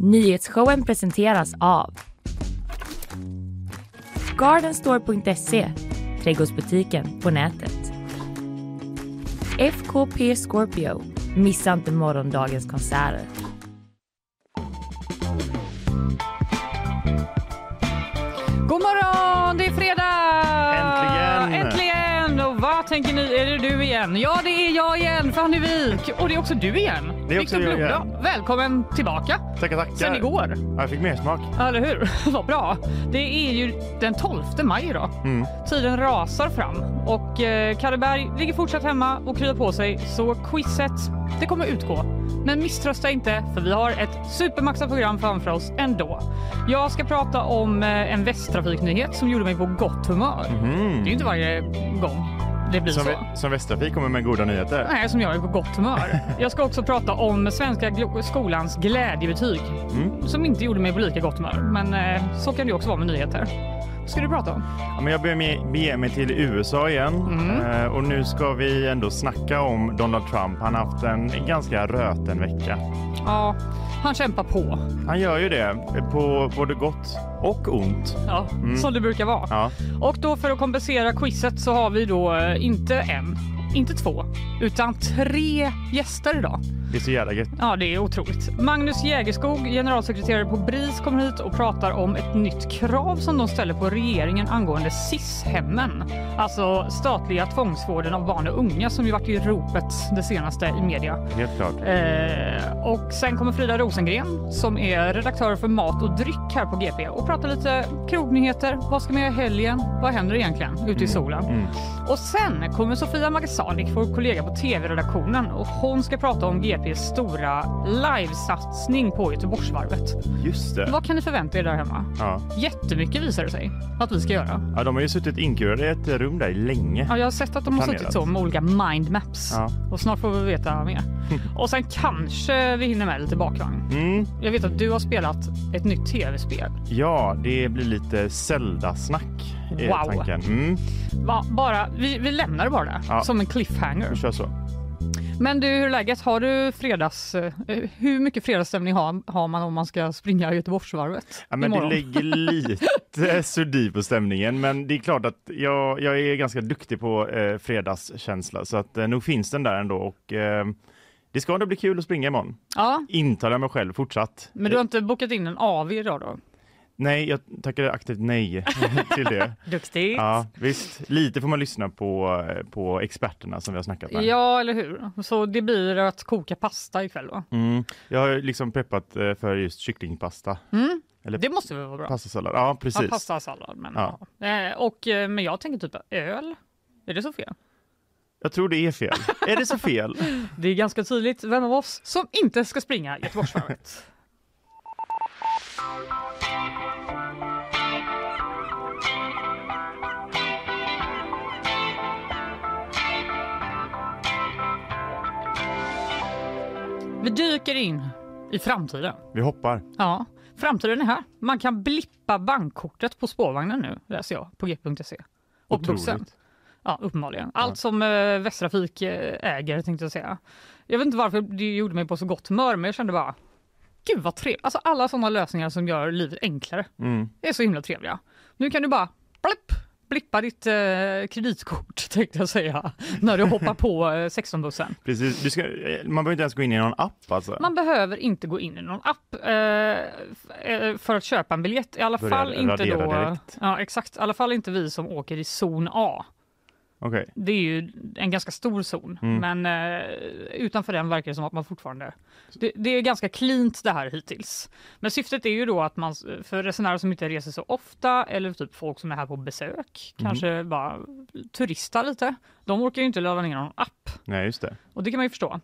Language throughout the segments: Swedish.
Nyhetsshowen presenteras av Gardenstore.se, trädgårdsbutiken på nätet. FKP Scorpio, missa inte morgondagens konserter. Igen? Ja, det är jag igen, Fanny Wijk. Och det är också du igen, Det är också Victor jag igen. Välkommen tillbaka. Tackar, tackar. Sen igår. Ja, jag fick mer smak. Eller hur? Vad bra. Det är ju den 12 maj idag. Mm. Tiden rasar fram och eh, Kalle Berg ligger fortsatt hemma och kryar på sig så quizet det kommer utgå. Men misströsta inte för vi har ett supermaxat program framför oss ändå. Jag ska prata om eh, en västtrafiknyhet som gjorde mig på gott humör. Mhm. Det är ju inte varje gång det blir Som, så. Som Västtrafik kommer med goda nyheter. Nej, som jag är på gott humör. Jag ska också prata om Svenska skolans glädjebetyg Mm. som inte gjorde mig på lika gott humör. Men eh, så kan det också vara med nyheter. Ska du prata om? Ja, men jag beger mig till USA igen Mm. Eh, och nu ska vi ändå snacka om Donald Trump. Han har haft en ganska röten vecka. Ja, han kämpar på. Han gör ju det på både gott och ont. Ja, som det brukar vara. Ja. Och då för att kompensera quizet så har vi då eh, inte en, inte två, utan tre gäster idag. Det är så jävla gött. Ja, det är otroligt. Magnus Jägerskog, generalsekreterare på BRIS, kommer hit och pratar om ett nytt krav som de ställer på regeringen angående SIS-hemmen. Alltså statliga tvångsvården av barn och unga som ju varit i ropet det senaste i media. Helt klart. Eh, och sen kommer Frida Rosengren som är redaktör för mat och dryck här på GP och pratar lite krognyheter. Vad ska man göra i helgen? Vad händer egentligen ute i solen? Mm. Och sen kommer Sofia Magasanik, vår kollega på tv-redaktionen och hon ska prata om GPs stora livesatsning på Göteborgsvarvet. Just det. Vad kan ni förvänta er där hemma? Ja. Jättemycket visar det sig att vi ska göra. ja, de har ju suttit inkurade i ett rum där länge. Ja, jag har sett att de har Planerat. suttit så med olika mindmaps Ja. och snart får vi veta mer. Och sen kanske vi hinner med lite bakvagn. Mm. Jag vet att du har spelat ett nytt tv-spel. Ja, det blir lite Zelda-snack. är Wow. Tanken. Mm. Va, bara, vi, vi lämnar det bara där, Ja. som en cliffhanger. Vi kör så. Men du, hur är läget? Har du fredags... eh, Hur mycket fredagsstämning har, har man om man ska springa Göteborgsvarvet Ja, men det imorgon? lägger lite suddi på stämningen, men det är klart att jag, jag är ganska duktig på eh, fredagskänsla, så att eh, nog finns den där ändå och eh, det ska nog bli kul att springa imorgon. Ja, Intalar mig själv fortsatt. men du har inte bokat in en AV idag då? Nej, jag tackar aktivt nej till det. Duktigt! Ja, visst, lite får man lyssna på, på experterna som vi har snackat med. Ja, eller hur? Så det blir att koka pasta ikväll va? Mm. Jag har liksom preppat eh, för just kycklingpasta. Mm. Eller Det måste väl vara bra? pastasallad. Ja, precis. Ja, pasta och sallad. Men, Ja. ja. Eh, och, eh, men jag tänker typ öl. Är det så fel? Jag tror det är fel. är det så fel? Det är ganska tydligt vem av oss som inte ska springa Göteborgsvarvet. Vi dyker in i framtiden. Vi hoppar. Ja, framtiden är här. Man kan blippa bankkortet på spårvagnen nu, läser jag på g.se. Och bussen. Ja, uppenbarligen. Allt som eh, Västtrafik eh, äger tänkte jag säga. Jag vet inte varför det gjorde mig på så gott humör, men jag kände bara Gud vad trevligt. Alltså alla sådana lösningar som gör livet enklare Mm. är så himla trevliga. Nu kan du bara blipp, blippa ditt eh, kreditkort tänkte jag säga när du hoppar på eh, 16-bussen. Precis. Du ska, eh, man behöver inte ens gå in i någon app alltså. Man behöver inte gå in i någon app eh, eh, för att köpa en biljett. I alla Börja fall inte då. direkt. Ja, exakt. I alla fall inte vi som åker i zon A. Okej. Det är ju en ganska stor zon, Mm. men eh, utanför den verkar det som att man fortfarande... Det, det är ganska cleant det här hittills. Men syftet är ju då att man, för resenärer som inte reser så ofta eller typ folk som är här på besök, Mhm. kanske bara turistar lite, de orkar ju inte ladda ner någon app. Nej, just det. Och det kan man ju förstå.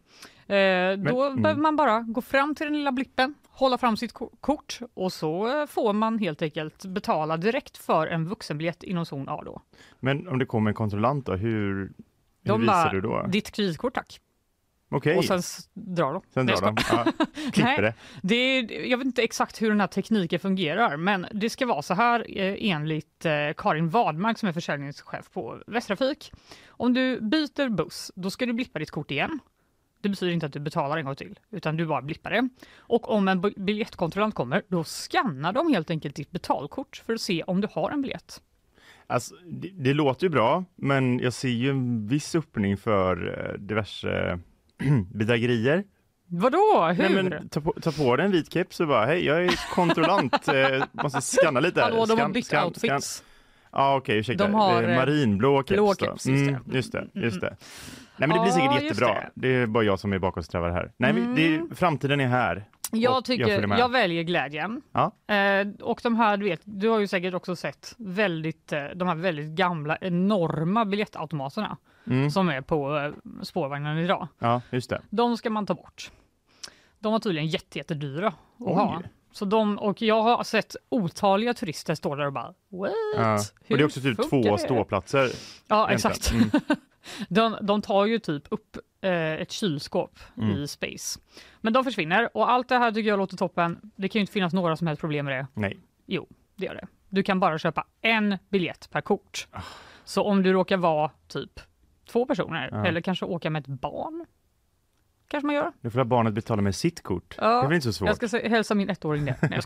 Eh, då mm. behöver man bara gå fram till den lilla blippen, hålla fram sitt ko- kort och så eh, får man helt enkelt betala direkt för en vuxenbiljett inom zon A då. Men om det kommer en kontrollant då, hur, hur De visar bara, du då? ditt kreditkort tack. Okej, Och sen drar de. sen drar de. Ja, klipper det. Det är, jag vet inte exakt hur den här tekniken fungerar, men det ska vara så här eh, enligt eh, Karin Wadmark som är försäljningschef på Västtrafik. Om du byter buss, då ska du blippa ditt kort igen. Det betyder inte att du betalar en gång till, utan du bara blippar det. Och om en bi- biljettkontrollant kommer, då skannar de helt enkelt ditt betalkort för att se om du har en biljett. Alltså, det, det låter ju bra, men jag ser ju en viss öppning för eh, diverse bedrägerier. Vadå? Hur? Nej, men, ta, på, ta på dig en vit keps och bara, hej, jag är kontrollant, eh, måste skanna lite. här. Hallå, de har bytt scan- outfits. scan- Ja okej, ursäkta. De har, Eh, Marinblå keps. blå keps, just. Mm, just det. Just det. Mm. Nej men det blir säkert just jättebra. det. Det. är bara jag som är bakåtsträvare här. Nej men det, framtiden är här. Jag jag tycker, jag, med. väljer glädjen. Ja. Eh, och de här, du vet, du har ju säkert också sett väldigt, eh, de här väldigt gamla, enorma biljettautomaterna Mm. som är på eh, spårvagnen idag. Ja, just det. De ska man ta bort. De var tydligen jätte, jättedyra att Oj. ha. Så de, och jag har sett otaliga turister stå där och bara what? Ja. Och det är också typ två det?" ståplatser. Ja, egentligen. exakt. Mm. De, de tar ju typ upp eh, ett kylskåp Mm. i space. Men de försvinner och allt det här tycker jag låter toppen. Det kan ju inte finnas några som helst problem med det. Nej. Jo, det gör det. Du kan bara köpa en biljett per kort. Ah. Så om du råkar vara typ två personer Ja. eller kanske åka med ett barn. Kanske man gör. Nu får barnet betala med sitt kort. Ja, Det är väl inte så svårt? Jag ska hälsa min ettåring det. Nej,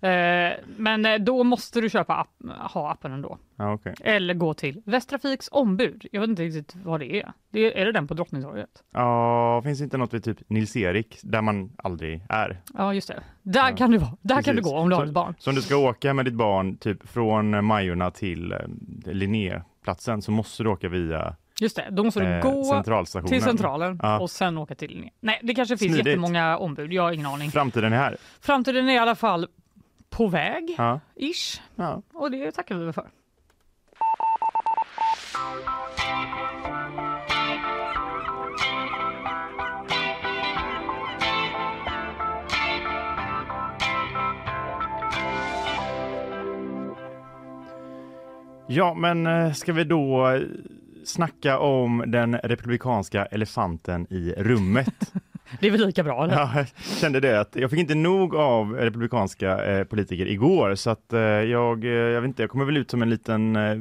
jag eh, men eh, då måste du köpa app, ha appen ändå. Ja, okej. Eller gå till Västtrafiks ombud. Jag vet inte riktigt vad det är. det är. Det den på Drottningtorget? Ja, finns inte något vid typ Nils-Erik där man aldrig är? Ja, just det. Där Ja, kan du vara. Där kan du precis. gå om du har Så- ett barn. Så om du ska åka med ditt barn typ från Majorna till eh, Linnéplatsen så måste du åka via Just det. Då måste du eh, gå till centralen Ja. och sen åka till linjen. Nej, det kanske finns Smidigt. jättemånga ombud. Jag har ingen aning. Framtiden är här. Framtiden är i alla fall på väg, Ja. ish. Ja. Och det tackar vi för. ja, men eh, ska vi då eh, snacka om den republikanska elefanten i rummet? Det är väl lika bra? Eller? Ja, jag kände det att jag fick inte nog av republikanska eh, politiker igår så att eh, jag, eh, jag vet inte, jag kommer väl ut som en liten eh,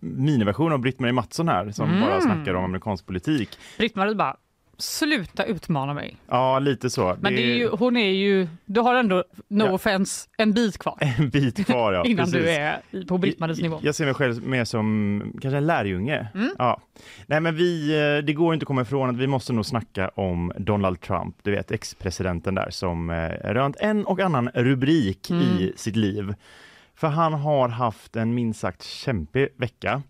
miniversion av Britt-Marie Mattsson här som Mm. bara snackar om amerikansk politik. Britt-Marie bara, sluta utmana mig. Ja, lite så. Men det är ju, hon är ju, du har ändå, no Ja. offense, en bit kvar en bit kvar ja. innan du precis. är i- på Britt-Maries nivå. Jag ser mig själv mer som kanske en lärjunge. Mm. Ja. Nej men vi, eh, det går inte att komma ifrån att vi måste nog snacka om Donald Trump, du vet ex-presidenten där som eh, rönt en och annan rubrik Mm. i sitt liv. För han har haft en minst sagt kämpig vecka.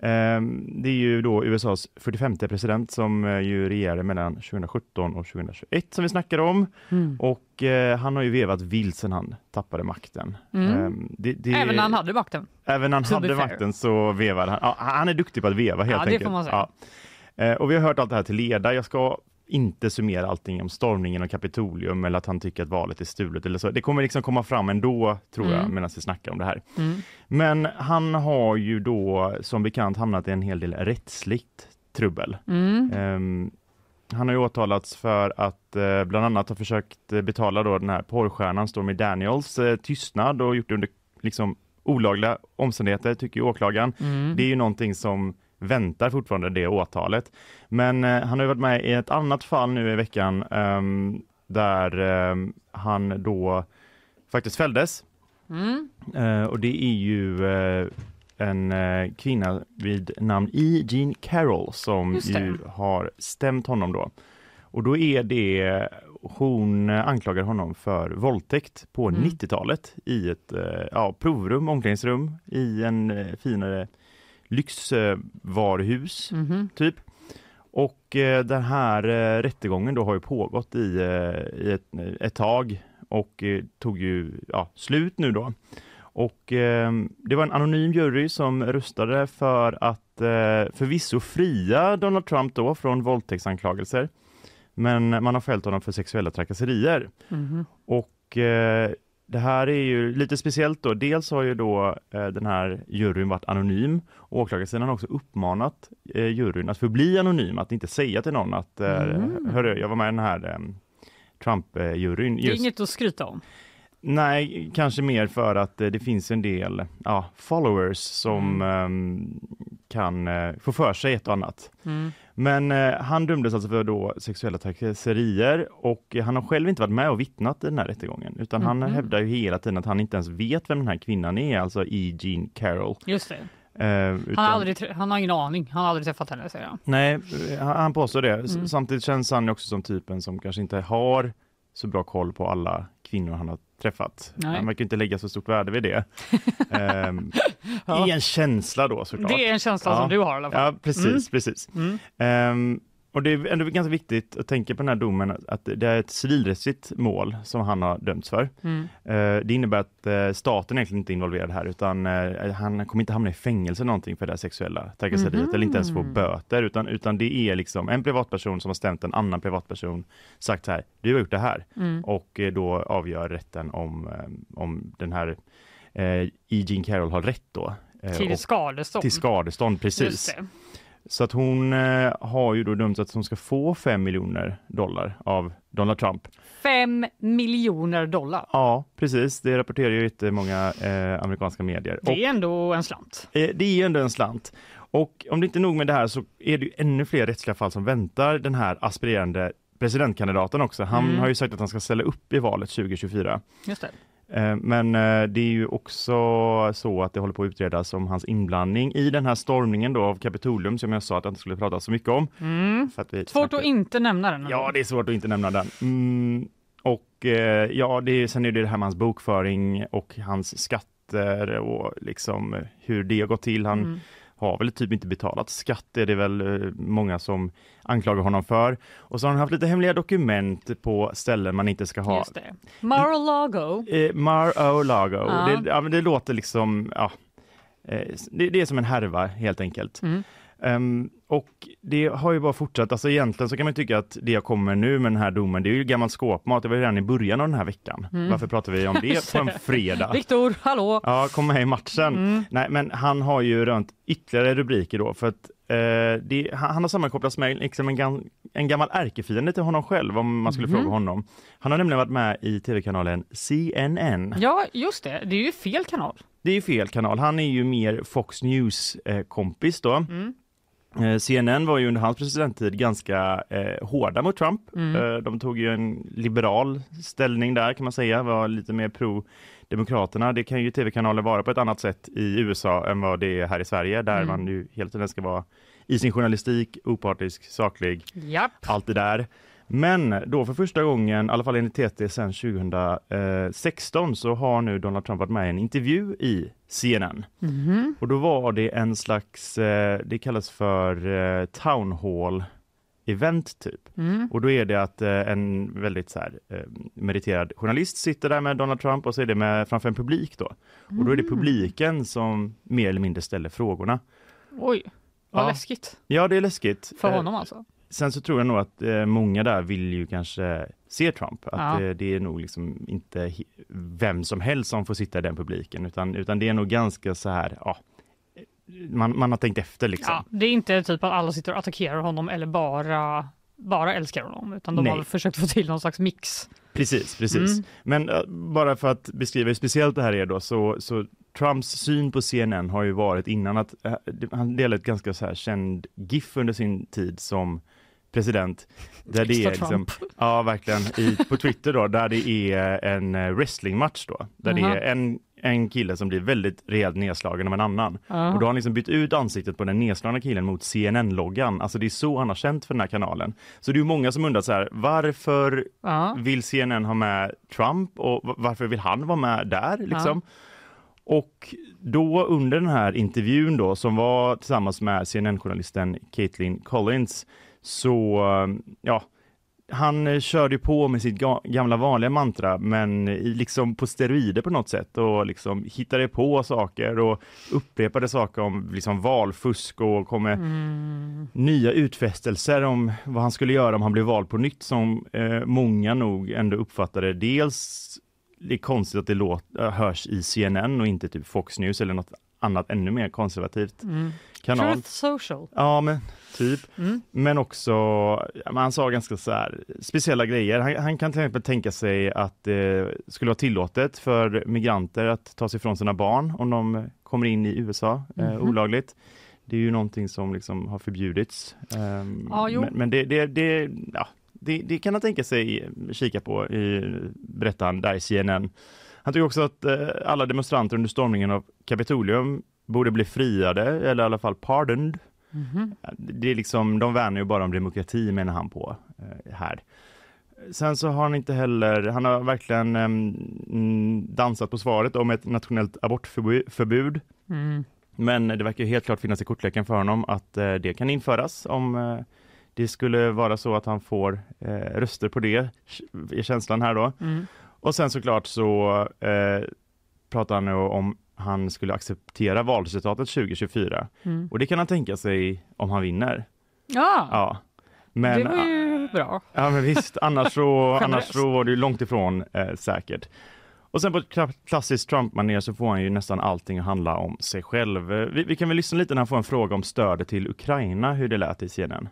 Ehm, Det är ju då USAs 45 president som eh, ju regerade mellan 2017 och 2021 som vi snackar om. Mm. Och eh, han har ju vevat vilt sedan han tappade makten. Mm. Ehm, Det, det, Även när han hade makten. Även när han hade makten så vevade han. Ja, han är duktig på att veva helt Ja, enkelt. Ja. Eh, Och vi har hört allt det här till leda. Jag ska inte summera allting om stormningen och Kapitolium eller att han tycker att valet är stulet eller så. Det kommer liksom komma fram ändå tror jag Mm. medan vi snackar om det här. Mm. Men han har ju då som bekant hamnat i en hel del rättsligt trubbel. Mm. Ehm, han har ju åtalats för att eh, bland annat ha försökt eh, betala då den här porrstjärnan Stormy Daniels eh, tystnad och gjort det under liksom olagliga omständigheter tycker åklagaren. Mm. Det är ju någonting som väntar fortfarande det åtalet. Men eh, han har varit med i ett annat fall nu i veckan ehm, där ehm, han då faktiskt fälldes Mm. Eh, och det är ju eh, en eh, kvinna vid namn E. Jean Carroll som ju har stämt honom då. Och då är det, hon anklagar honom för våldtäkt på Mm. 90-talet i ett ja, provrum, omklädningsrum i en finare lyxvaruhus Mhm. typ. Och eh, den här eh, rättegången då har ju pågått i, eh, i ett, ett tag och eh, tog ju ja, slut nu då. Och eh, det var en anonym jury som röstade för att eh, förvisso fria Donald Trump då från våldtäktsanklagelser. Men man har fällt honom för sexuella trakasserier. Mhm. Och eh, det här är ju lite speciellt då. Dels har ju då eh, den här juryn varit anonym. och Åklagarsidan har också uppmanat eh, juryn att förbli anonym, att inte säga till någon att eh, Mm. hörru, jag var med i den här eh, Trump-juryn. Det är inget att skryta om. Nej, kanske mer för att eh, det finns en del ja, followers som Mm. ehm, kan eh, få för sig ett och annat. Mm. Men eh, han dömdes alltså för då sexuella trakasserier och han har själv inte varit med och vittnat i den här rättegången utan han Mhm. hävdar ju hela tiden att han inte ens vet vem den här kvinnan är, alltså E. Jean Carroll. Just det. Han utan- har, aldrig, han har ingen aning. Han har aldrig träffat henne säger han. Nej, han han påstår det. Mm. Samtidigt känns han också som typen som kanske inte har så bra koll på alla kvinnor han har träffat. Nej. Han verkar inte lägga så stort värde vid det. Ehm, Ja. I en känsla då såklart. Det är en känsla Ja. som du har i alla fall. Ja, precis, precis. Mm. Ehm, och det är ändå ganska viktigt att tänka på den här domen att det är ett civilrättsligt mål som han har dömts för. Mm. Eh, Det innebär att eh, staten egentligen inte är involverad här utan eh, han kommer inte hamna i fängelse någonting för det här sexuella trakasseriet Mhm. eller inte ens få böter utan, utan det är liksom en privatperson som har stämt en annan privatperson sagt så här, du har gjort det här Mm. och då avgör rätten om, om den här eh, E. Jean Carroll har rätt då. Till skadestånd. till skadestånd, precis. Så att hon eh, har ju då dömts att hon ska få 5 miljoner dollar av Donald Trump. Fem miljoner dollar. Ja, precis. Det rapporterar ju jättemånga eh, amerikanska medier. Det är ändå en slant. Och, eh, det är ju ändå en slant. Och om det inte är nog med det här så är det ju ännu fler rättsliga fall som väntar den här aspirerande presidentkandidaten också. Han Mm. har ju sagt att han ska ställa upp i valet 2024. Just det. Eh, Men eh, det är ju också så att det håller på att utredas om hans inblandning i den här stormningen då av Kapitolium som jag sa att jag inte skulle prata så mycket om. Mm. För att vi Svårt snackar- att inte nämna den. Ja, det är svårt att inte nämna den. Mm, och eh, ja, det är, sen är det det här med hans bokföring och hans skatter och liksom hur det har gått till. Han Mm. Har väl typ inte betalat skatt, är det väl eh, många som anklagar honom för. Och så har han haft lite hemliga dokument på ställen man inte ska ha. Just det. Mar-a-Lago. Eh, Mar-a-Lago, Ja. det, ja, det låter liksom, ja, eh, det, det är som en härva helt enkelt. Mm. Ehm, och det har ju bara fortsatt, alltså egentligen så kan man tycka att det jag kommer nu med den här domen, det är ju gammal skåpmat, det var ju redan i början av den här veckan. Mm. Varför pratar vi om det på en fredag? Viktor, hallå! Ja, kom med i matchen. Mm. Nej, men han har ju rönt ytterligare rubriker då, för att eh, det, han, han har sammankopplats med liksom en, gam, en gammal ärkefiende till honom själv, om man skulle Mhm. fråga honom. Han har nämligen varit med i tv-kanalen CNN. Ja, just det. Det är ju fel kanal. Det är ju fel kanal, han är ju mer Fox News-kompis då. Mm. Eh, CNN var ju under hans presidenttid ganska eh, hårda mot Trump. Mm. Eh, de tog ju en liberal ställning där kan man säga, var lite mer pro Demokraterna. Det kan ju tv-kanaler vara på ett annat sätt i USA än vad det är här i Sverige där Mm. man ju hela tiden ska vara i sin journalistik, opartisk, saklig, Japp. allt det där. Men då för första gången, i alla fall enligt TT sedan 2016, så har nu Donald Trump varit med i en intervju i CNN. Mhm. Och då var det en slags, eh, det kallas för eh, town hall event typ. Mm. Och då är det att eh, en väldigt så här, meriterad journalist sitter där med Donald Trump och så är det med, framför en publik då. Och då är det Mm. publiken som mer eller mindre ställer frågorna. Oj, vad Ja. läskigt. Ja, det är läskigt. För honom alltså. Sen så tror jag nog att eh, många där vill ju kanske se Trump. Att Ja. eh, det är nog liksom inte vem som helst som får sitta i den publiken, utan, utan det är nog ganska så här, ja, man, man har tänkt efter liksom. Ja, det är inte typ att alla sitter och attackerar honom eller bara, bara älskar honom, utan de Nej. har försökt få till någon slags mix. Precis, precis. Mm. Men eh, bara för att beskriva hur speciellt det här är då, så, så Trumps syn på CNN har ju varit innan att det- han delade ett ganska så här känd GIF under sin tid som president. Där det är liksom, ja verkligen, i, på Twitter då, där det är en eh, wrestlingmatch då, där Jaha. det är en, en kille som blir väldigt rejält nedslagen av en annan. Ja. Och då har han liksom bytt ut ansiktet på den nedslagna killen mot CNN-loggan. Alltså det är så han har känt för den här kanalen. Så det är ju många som undrar så här, varför Ja. vill CNN ha med Trump och varför vill han vara med där liksom? Och då under den här intervjun då som var tillsammans med CNN-journalisten Caitlin Collins så ja, han eh, körde på med sitt ga- gamla vanliga mantra men liksom på steroider på något sätt och liksom hittade på saker och upprepade saker om liksom valfusk och kom med Mm. nya utfästelser om vad han skulle göra om han blev vald på nytt som eh, många nog ändå uppfattade dels det är konstigt att det låt, äh, hörs i CNN och inte typ Fox News eller något annat ännu mer konservativt Mm. kanal. Truth Social. Ja, men typ. Mm. Men också, han sa ganska så här speciella grejer. Han, han kan till exempel tänka sig att det skulle vara tillåtet för migranter att ta sig ifrån sina barn om de kommer in i USA eh, Mhm. olagligt. Det är ju någonting som liksom har förbjudits. Um, ja, men, men det, det, det, ja, det, det, kan han tänka sig kika på, i, berättar han där i CNN. Han tycker också att eh, alla demonstranter under stormningen av Kapitolium borde bli friade, eller i alla fall pardoned. Mm -hmm. Det är liksom, de värnar ju bara om demokrati menar han på eh, här. Sen så har han inte heller, han har verkligen eh, dansat på svaret om ett nationellt abortförbud. Mm. Men det verkar helt klart finnas i kortleken för honom att eh, det kan införas om eh, det skulle vara så att han får eh, röster på det, i känslan här då. Mm. Och sen såklart så eh, pratar han om han skulle acceptera valresultatet 2024. Mm. Och det kan han tänka sig om han vinner. Ja, ja. Men, det var ju bra. Ja men visst, annars så, annars så var det långt ifrån eh, säkert. Och sen på ett klassiskt Trump-manér så får han ju nästan allting att handla om sig själv. Vi, vi, kan väl lyssna lite när han får en fråga om stödet till Ukraina, hur det lät i CNN.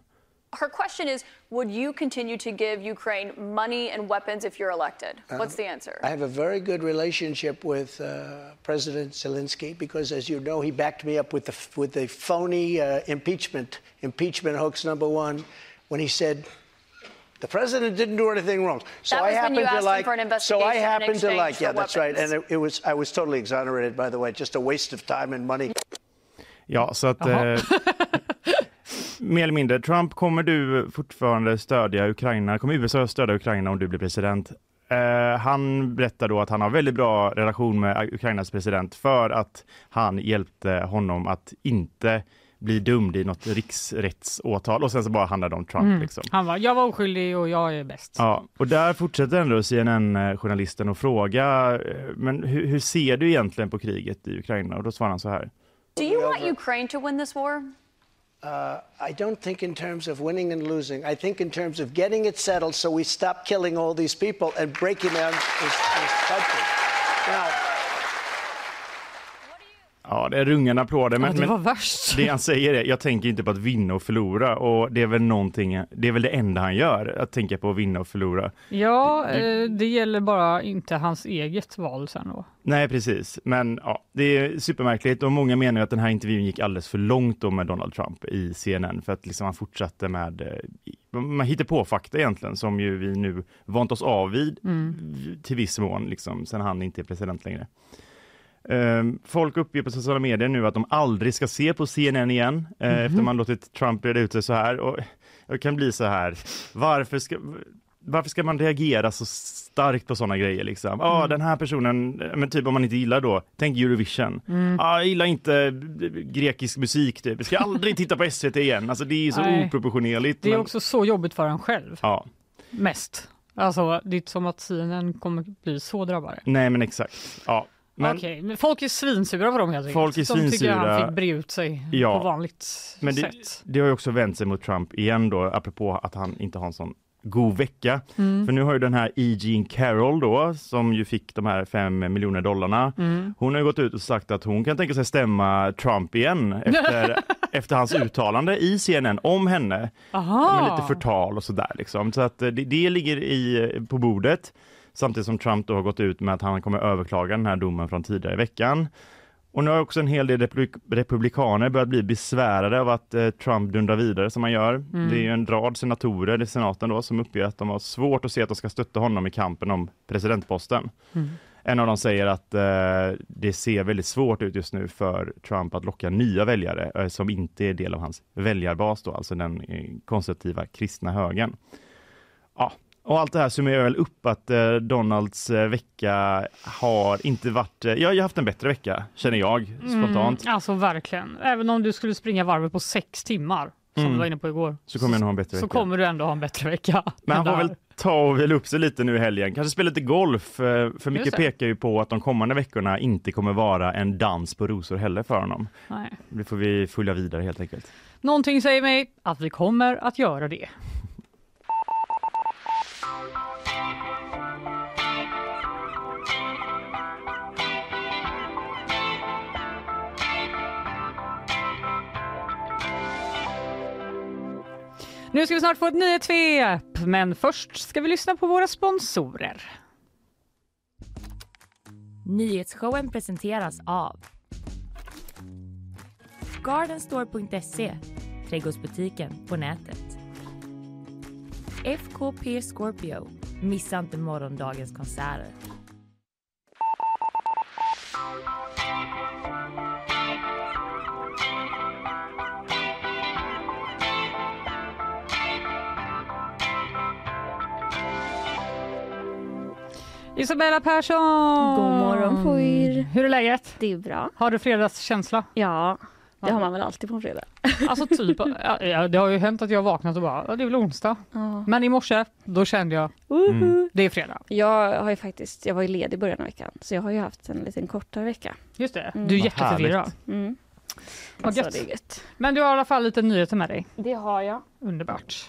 Her question is Would you continue to give Ukraine money and weapons if you're elected? Uh, What's the answer? I have a very good relationship with uh, President Zelensky because, as you know, he backed me up with the, with the phony uh, impeachment, impeachment hoax number one, when he said The president didn't do anything wrong. So I happen to like. So I happen to like. Yeah, that's right. And it, it, was. I was totally exonerated, by the way. Just a waste of time and money. Ja, så att. Eh, mer eller mindre, Trump, kommer du fortfarande stödja Ukraina? Kommer USA stödja Ukraina om du blir president? Eh, han berättar då att han har väldigt bra relation med Ukrainas president för att han hjälpte honom att inte blir dömd i något riksrättsåtal och sen så bara handlar det om Trump. Mm. Liksom. Han var, jag var oskyldig och jag är bäst. Ja, och där fortsätter ändå CNN-journalisten att fråga, eh, men hur, hur, ser du egentligen på kriget i Ukraina? Och då svarar han så här. Do you want Ukraine to win this war? Uh, I don't think in terms of winning and losing. I think in terms of getting it settled so we stop killing all these people and breaking down this, this country. Now, Ja, det är rungande applåder. Men, ja, det var värst. Det han säger är, jag tänker inte på att vinna och förlora och det är väl någonting, det är väl det enda han gör, att tänka på att vinna och förlora. Ja, det, eh, det gäller bara inte hans eget val sen då. Nej, precis. Men ja, det är supermärkligt och många menar att den här intervjun gick alldeles för långt då med Donald Trump i CNN för att liksom han fortsatte med eh, man hittar på fakta egentligen som ju vi nu vant oss av vid mm. till viss mån liksom sen han inte är president längre. Ehm, folk uppger på sociala medier nu att de aldrig ska se på CNN igen mm -hmm. efter man låtit Trump reda ut sig så här. Och jag kan bli så här, varför ska, varför ska man reagera så starkt på sådana grejer liksom? Ja, mm. den här personen, men typ om man inte gillar då, tänk Eurovision. Mm. Ah, jag gillar inte grekisk musik typ, jag ska aldrig titta på SVT igen. Alltså det är så Nej. oproportionerligt. Det är men... också så jobbigt för en själv. Ja. Mest. Alltså, det är inte som att CNN kommer bli så drabbade. Nej, men exakt. Ja, men, Okej, men folk är svinsura på dem helt enkelt. Folk är svinsura. De tycker han fick bre ut sig ja, på vanligt men det, sätt. Det har ju också vänt sig mot Trump igen då, apropå att han inte har en sån god vecka. Mm. För nu har ju den här E. Jean Carroll då, som ju fick de här fem miljoner dollarna, mm. hon har gått ut och sagt att hon kan tänka sig stämma Trump igen efter, efter hans uttalande i CNN om henne. Aha. Med lite förtal och sådär liksom. Så att det, det ligger i, på bordet. Samtidigt som Trump då har gått ut med att han kommer överklaga den här domen från tidigare i veckan. Och nu har också en hel del republikaner börjat bli besvärade av att eh, Trump dundrar vidare som han gör. Mm. Det är en rad senatorer i senaten då som uppger att de har svårt att se att de ska stötta honom i kampen om presidentposten. Mm. En av dem säger att eh, det ser väldigt svårt ut just nu för Trump att locka nya väljare eh, som inte är del av hans väljarbas då, alltså den eh, konservativa kristna högern. Och allt det här summerar väl upp att eh, Donalds eh, vecka har inte varit, eh, jag har haft en bättre vecka känner jag spontant. Mm, alltså verkligen, även om du skulle springa varvet på sex timmar som mm. du var inne på igår. Så kommer jag ha en bättre så vecka. kommer du ändå ha en bättre vecka. Men han får väl ta och vila upp sig lite nu i helgen, kanske spela lite golf, eh, för mycket pekar ju på att de kommande veckorna inte kommer vara en dans på rosor heller för honom. Nej. Det får vi följa vidare helt enkelt. Någonting säger mig att vi kommer att göra det. Nu ska vi snart få ett nyhetssvep, men först ska vi lyssna på våra sponsorer. Nyhetsshowen presenteras av Gardenstore.se, trädgårdsbutiken på nätet. FKP Scorpio, missa inte morgondagens konserter. Isabella Persson! God morgon på er. Hur är läget? Det är bra. Har du fredagskänsla? Ja, det Ja. har man väl alltid på en fredag. Alltså typ, ja, det har ju hänt att jag har vaknat och bara, ja, det är väl onsdag. Ja. Men i morse, då kände jag, Woho! det är fredag. Jag har ju faktiskt, jag var ju ledig i början av veckan, så jag har ju haft en liten kortare vecka. Just det, Mm. du är jätteförvirrad. Mm. Vad Så gött. det är gött. Men du har i alla fall lite nyheter med dig. Det har jag. Underbart.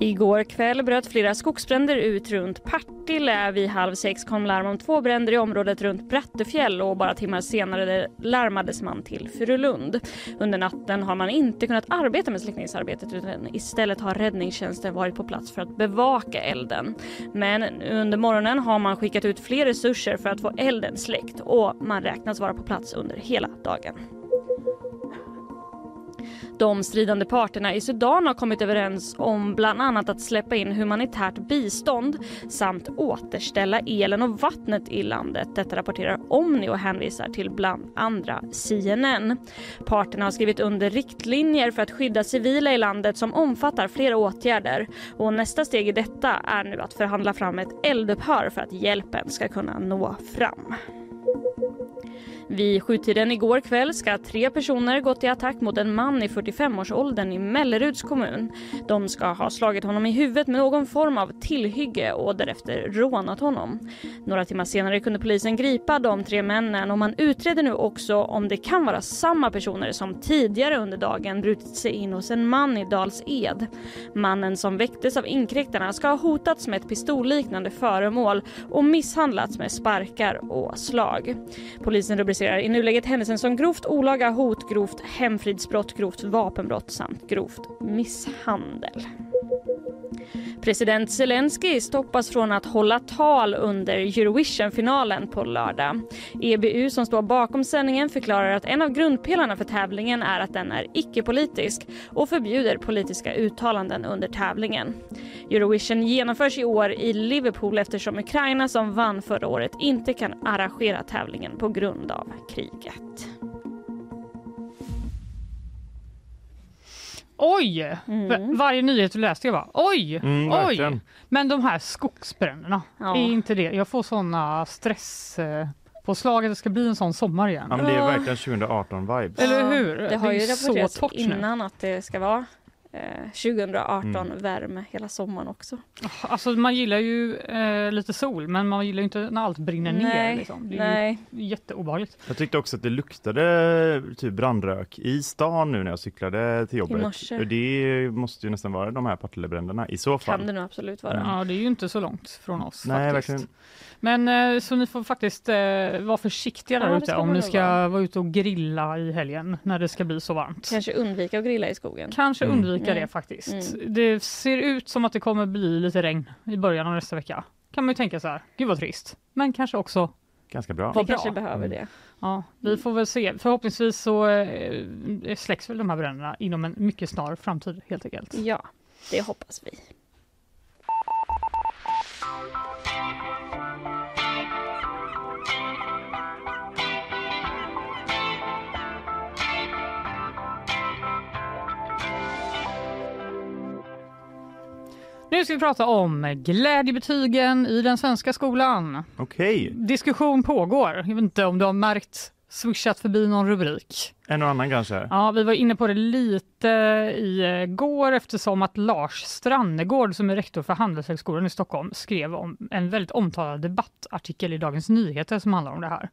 Igår kväll bröt flera skogsbränder ut runt Partille. Vid halv sex kom larm om två bränder i området runt Brattefjäll och bara timmar senare larmades man till Furulund. Under natten har man inte kunnat arbeta med släckningsarbetet utan istället har räddningstjänsten varit på plats för att bevaka elden. Men under morgonen har man skickat ut fler resurser för att få elden släckt och man räknas vara på plats under hela dagen. De stridande parterna i Sudan har kommit överens om bland annat att släppa in humanitärt bistånd samt återställa elen och vattnet i landet. Detta rapporterar Omni och hänvisar till bland andra CNN. Parterna har skrivit under riktlinjer för att skydda civila i landet som omfattar flera åtgärder och nästa steg i detta är nu att förhandla fram ett eldupphör för att hjälpen ska kunna nå fram. Vid sjutiden igår kväll ska tre personer gått till attack mot en man i 45-årsåldern i Melleruds kommun. De ska ha slagit honom i huvudet med någon form av tillhygge och därefter rånat honom. Några timmar senare kunde polisen gripa de tre männen och man utreder nu också om det kan vara samma personer som tidigare under dagen brutit sig in hos en man i Dals Ed. Mannen som väcktes av inkräktarna ska ha hotats med ett pistolliknande föremål och misshandlats med sparkar och slag. Polisen rubricerar i nuläget händelsen som grovt olaga hot, grovt hemfridsbrott, grovt vapenbrott samt grovt misshandel. President Zelensky stoppas från att hålla tal under Eurovision-finalen på lördag. EBU som står bakom sändningen förklarar att en av grundpelarna för tävlingen är att den är icke-politisk och förbjuder politiska uttalanden under tävlingen. Eurovision genomförs i år i Liverpool eftersom Ukraina som vann förra året inte kan arrangera tävlingen på grund av kriget. Oj! Mm. Varje nyhet du läste jag bara, oj, Mm, oj! verkligen. Men de här skogsbränderna, Ja. är inte det, jag får såna stress eh, påslag att det ska bli en sån sommar igen. Ja, men det är verkligen 2018-vibes. Eller Ja, hur? Det har ju är så rapporterats torrt nu. innan att det ska vara 2018 Mm. värme hela sommaren också. Alltså man gillar ju eh, lite sol men man gillar ju inte när allt brinner ner. Nej, Liksom. Det är nej. jätteobehagligt. Jag tyckte också att det luktade typ brandrök i stan nu när jag cyklade till jobbet. Det måste ju nästan vara de här Partillebränderna i så fall. Kan det nog absolut vara. Ja, det är ju inte så långt från oss Nej, faktiskt. verkligen. Men eh, så ni får faktiskt eh, vara försiktiga Ja, där det ute ska om ni ska vara. vara ute och grilla i helgen när det ska bli så varmt. Kanske undvika att grilla i skogen. Kanske Mm. undvika Mm. det faktiskt. Mm. Det ser ut som att det kommer bli lite regn i början av nästa vecka. Kan man ju tänka så här, gud vad trist. Men kanske också, Ganska bra. Vi kanske behöver Mm. det. ja, vi får väl se. Förhoppningsvis så eh, släcks väl de här bränderna inom en mycket snar framtid helt enkelt. Ja, det hoppas vi. Nu ska vi prata om glädjebetygen i den svenska skolan. Okej, Diskussion pågår. Jag vet inte om du har märkt swishat förbi någon rubrik. en och annan kanske. Ja, vi var inne på det lite i går eftersom att Lars Strannegård som är rektor för Handelshögskolan i Stockholm skrev om en väldigt omtalad debattartikel i Dagens Nyheter som handlar om det här.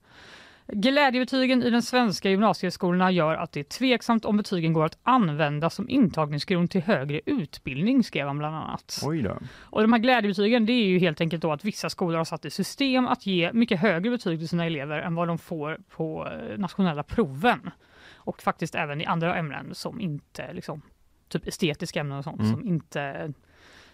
Glädjebetygen i den svenska gymnasieskolorna gör att det är tveksamt om betygen går att använda som intagningsgrund till högre utbildning, skrev han bland annat. Oj då. Och de här glädjebetygen det är ju helt enkelt då att vissa skolor har satt i system att ge mycket högre betyg till sina elever än vad de får på eh, nationella proven. Och faktiskt även i andra ämnen som inte, liksom, typ estetiska ämnen och sånt, Mm. som inte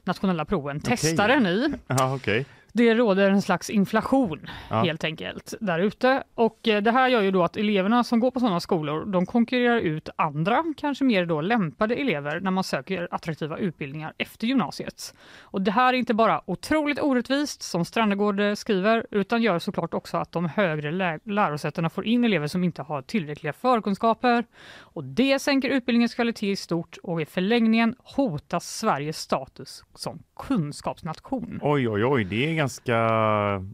nationella proven testar en i. Ja, okej. Det råder en slags inflation Ja. helt enkelt där ute och eh, det här gör ju då att eleverna som går på sådana skolor, de konkurrerar ut andra, kanske mer då lämpade elever när man söker attraktiva utbildningar efter gymnasiet. Och det här är inte bara otroligt orättvist som Strannegård eh, skriver, utan gör såklart också att de högre lä- lärosätena får in elever som inte har tillräckliga förkunskaper och det sänker utbildningens kvalitet i stort och i förlängningen hotas Sveriges status som kunskapsnation. Oj, oj, oj, det är ganska,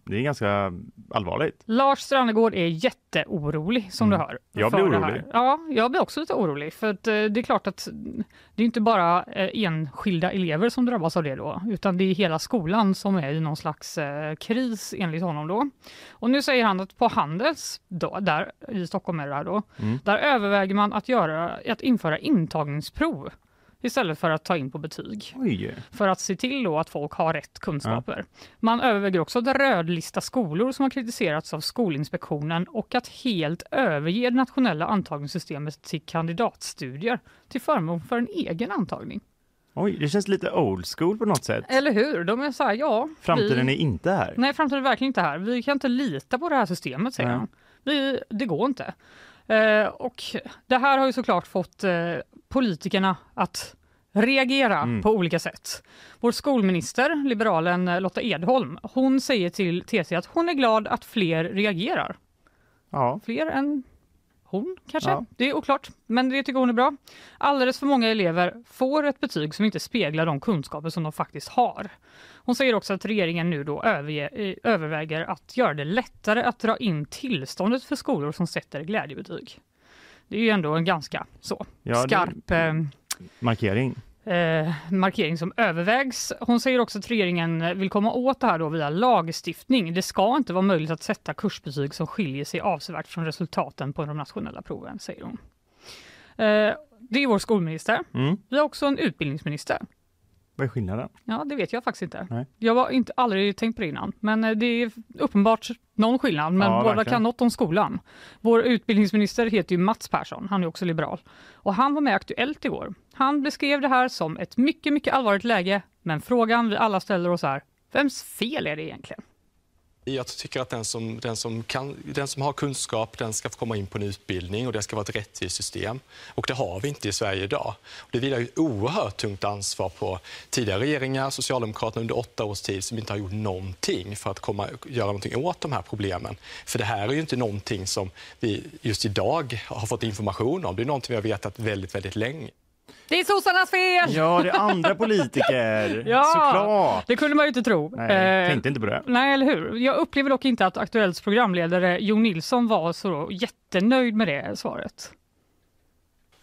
det är ganska allvarligt. Lars Strannegård är jätteorolig som Mm. du hör. Jag blir orolig. Ja, jag blir också lite orolig för att eh, det är klart att det är inte bara eh, enskilda elever som drabbas av det då, utan det är hela skolan som är i någon slags eh, kris enligt honom då. Och nu säger han att på Handels, då, där i Stockholm är det här då, Mm. där överväger man att, göra, att införa intagningsprov istället för att ta in på betyg Oj, för att se till att folk har rätt kunskaper. Man överväger också att rödlista skolor som har kritiserats av Skolinspektionen och att helt överge det nationella antagningssystemet till kandidatstudier till förmån för en egen antagning. oj, det känns lite old school på något sätt. Eller hur? De är så här, ja. Framtiden vi... är inte här. Nej, framtiden är verkligen inte här. Vi kan inte lita på det här systemet, säger Nej. han. Vi, det går inte. Eh, och det här har ju såklart fått eh, politikerna att reagera Mm. på olika sätt. Vår skolminister, liberalen Lotta Edholm, hon säger till TT att hon är glad att fler reagerar. Ja, Fler än hon kanske? Ja. Det är oklart, men det tycker hon är bra. Alldeles för många elever får ett betyg som inte speglar de kunskaper som de faktiskt har. Hon säger också att regeringen nu då överge, eh, överväger att göra det lättare att dra in tillståndet för skolor som sätter glädjebetyg. Det är ju ändå en ganska så Ja, det- skarp eh, markering. Eh, markering som övervägs. Hon säger också att regeringen vill komma åt det här då via lagstiftning. Det ska inte vara möjligt att sätta kursbetyg som skiljer sig avsevärt från resultaten på de nationella proven, säger hon. Eh, det är vår skolminister. Mm. Vi har också en utbildningsminister. Vad är skillnaden? Ja, det vet jag faktiskt inte. Nej. Jag har inte aldrig tänkt på det innan, men eh, det är uppenbart någon skillnad. Men Ja, båda verkligen. kan något om skolan. Vår utbildningsminister heter ju Mats Persson, han är också liberal. Och han var med Aktuellt igår. Han beskrev det här som ett mycket, mycket allvarligt läge, men frågan vi alla ställer oss är, vems fel är det egentligen? Jag tycker att den som, den, som kan, den som har kunskap den ska få komma in på en utbildning och det ska vara ett rättvist system. Och det har vi inte i Sverige idag. Och det vilar ju ett oerhört tungt ansvar på tidigare regeringar, Socialdemokraterna under åtta års tid som inte har gjort någonting för att komma, göra någonting åt de här problemen. För det här är ju inte någonting som vi just idag har fått information om. Det är någonting vi har vetat väldigt, väldigt länge. Det är sossarnas fel! Ja, det är andra politiker. Ja, Såklart. Det kunde man ju inte tro. Nej, Eh, tänkte inte på det. Nej, eller hur? Jag upplever dock inte att Aktuellts programledare Jo Nilsson var så jättenöjd med det svaret.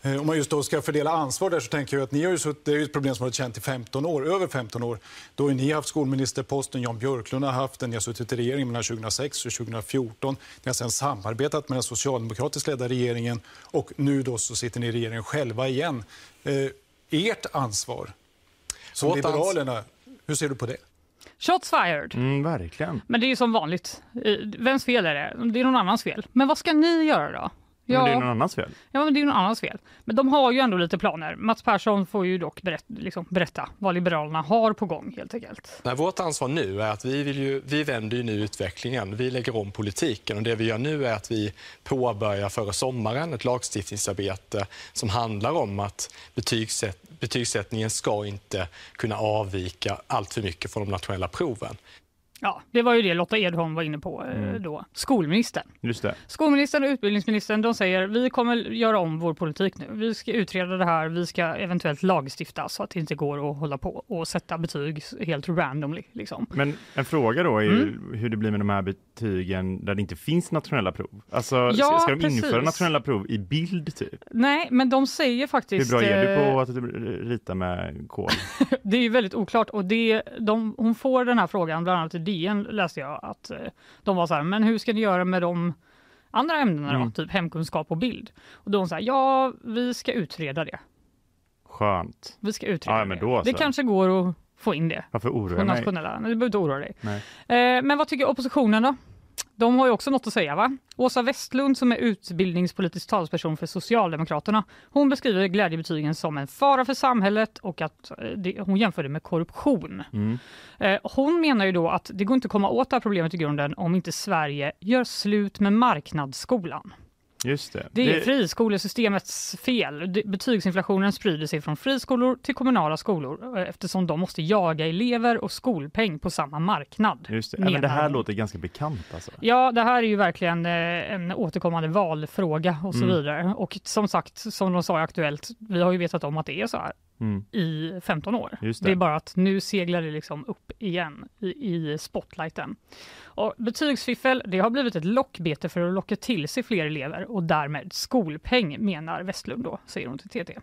Eh, Om man just då ska fördela ansvar där så tänker jag att ni har ju sutt, det är ju ett problem som har varit känt i 15 år, över 15 år. Då har ni haft skolministerposten, Jan Björklund har haft den, ni har suttit i regeringen mellan 2006 och 2014. Ni har sedan samarbetat med den socialdemokratiskt ledda regeringen och nu då så sitter ni i regeringen själva igen. Eh, ert ansvar som Vårt ans- Liberalerna, hur ser du på det? Shots fired! Mm, verkligen. Men det är ju som vanligt. Eh, Vems fel är det? Det är någon annans fel. Men vad ska ni göra då? Men det är någon annans fel. Ja, men det är någon annans fel. Men de har ju ändå lite planer. Mats Persson får ju dock berätta, liksom, berätta vad Liberalerna har på gång helt enkelt. Nej, vårt ansvar nu är att vi, vill ju, vi vänder ju nu utvecklingen. Vi lägger om politiken. Och det vi gör nu är att vi påbörjar före sommaren ett lagstiftningsarbete som handlar om att betygsätt, betygssättningen ska inte kunna avvika allt för mycket från de nationella proven. Ja, det var ju det Lotta Edholm var inne på eh, då. Skolministern. Just det. Skolministern och utbildningsministern de säger vi kommer göra om vår politik nu. Vi ska utreda det här, vi ska eventuellt lagstifta så att det inte går att hålla på och sätta betyg helt randomly. Liksom. Men en fråga då är ju Mm. hur det blir med de här betygen där det inte finns nationella prov. Alltså, Ja, ska, de precis. införa nationella prov i bild typ? Nej, men de säger Hur faktiskt... bra är du eh, på att rita med kol? Det är ju väldigt oklart och det, de, hon får den här frågan, bland annat i DN läste jag, att eh, de var så här, men hur ska ni göra med de andra ämnena då, Mm. typ hemkunskap och bild? Och då hon säger ja, vi ska utreda det. Skönt. Vi ska utreda Ja, men det. då Det så. kanske går att få in det Varför oroar jag mig? du behöver inte oroa dig. Eh, men vad tycker oppositionen då? De har ju också något att säga va? Åsa Westlund som är utbildningspolitisk talesperson för Socialdemokraterna, hon beskriver glädjebetygen som en fara för samhället och att eh, det, hon jämför det med korruption. Mm. Eh, hon menar ju då att det går inte att komma åt det här problemet i grunden om inte Sverige gör slut med marknadsskolan. Just det. Det är friskolesystemets fel. Betygsinflationen sprider sig från friskolor till kommunala skolor eh, eftersom de måste jaga elever och skolpeng på samma marknad. Just det. Ja, men det här låter ganska bekant alltså. Ja, det här är ju verkligen eh, en återkommande valfråga och så Mm. vidare. Och som sagt, som de sa i Aktuellt, vi har ju vetat om att det är så här Mm. i 15 år. Det. det. är bara att nu seglar det liksom upp igen i, i spotlighten. Och betygsfiffel, det har blivit ett lockbete för att locka till sig fler elever och därmed skolpeng, menar Westlund då, säger hon till TT.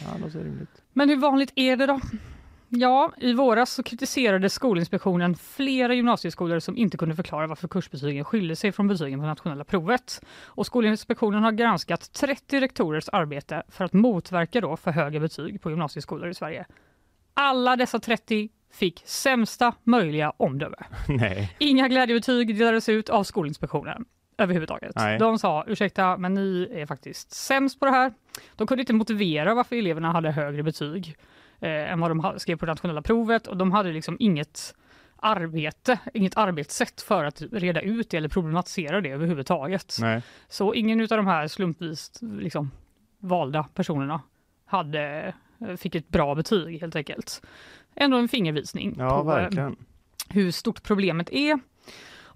Ja, det låter rimligt. Men hur vanligt är det då? Ja, i våras så kritiserade Skolinspektionen flera gymnasieskolor som inte kunde förklara varför kursbetygen skilde sig från betygen på nationella provet. Och Skolinspektionen har granskat 30 rektorers arbete för att motverka då för höga betyg på gymnasieskolor i Sverige. Alla dessa 30 fick sämsta möjliga omdöme. Nej. Inga glädjebetyg delades ut av Skolinspektionen överhuvudtaget. Nej. De sa ursäkta, men ni är faktiskt sämst på det här. De kunde inte motivera varför eleverna hade högre betyg eh, än vad de skrev på det nationella provet och de hade liksom inget arbete, inget arbetssätt för att reda ut det eller problematisera det överhuvudtaget. Nej. Så ingen av de här slumpvis liksom, valda personerna hade, eh, fick ett bra betyg helt enkelt. Ändå en fingervisning Ja, på eh, verkligen. hur stort problemet är.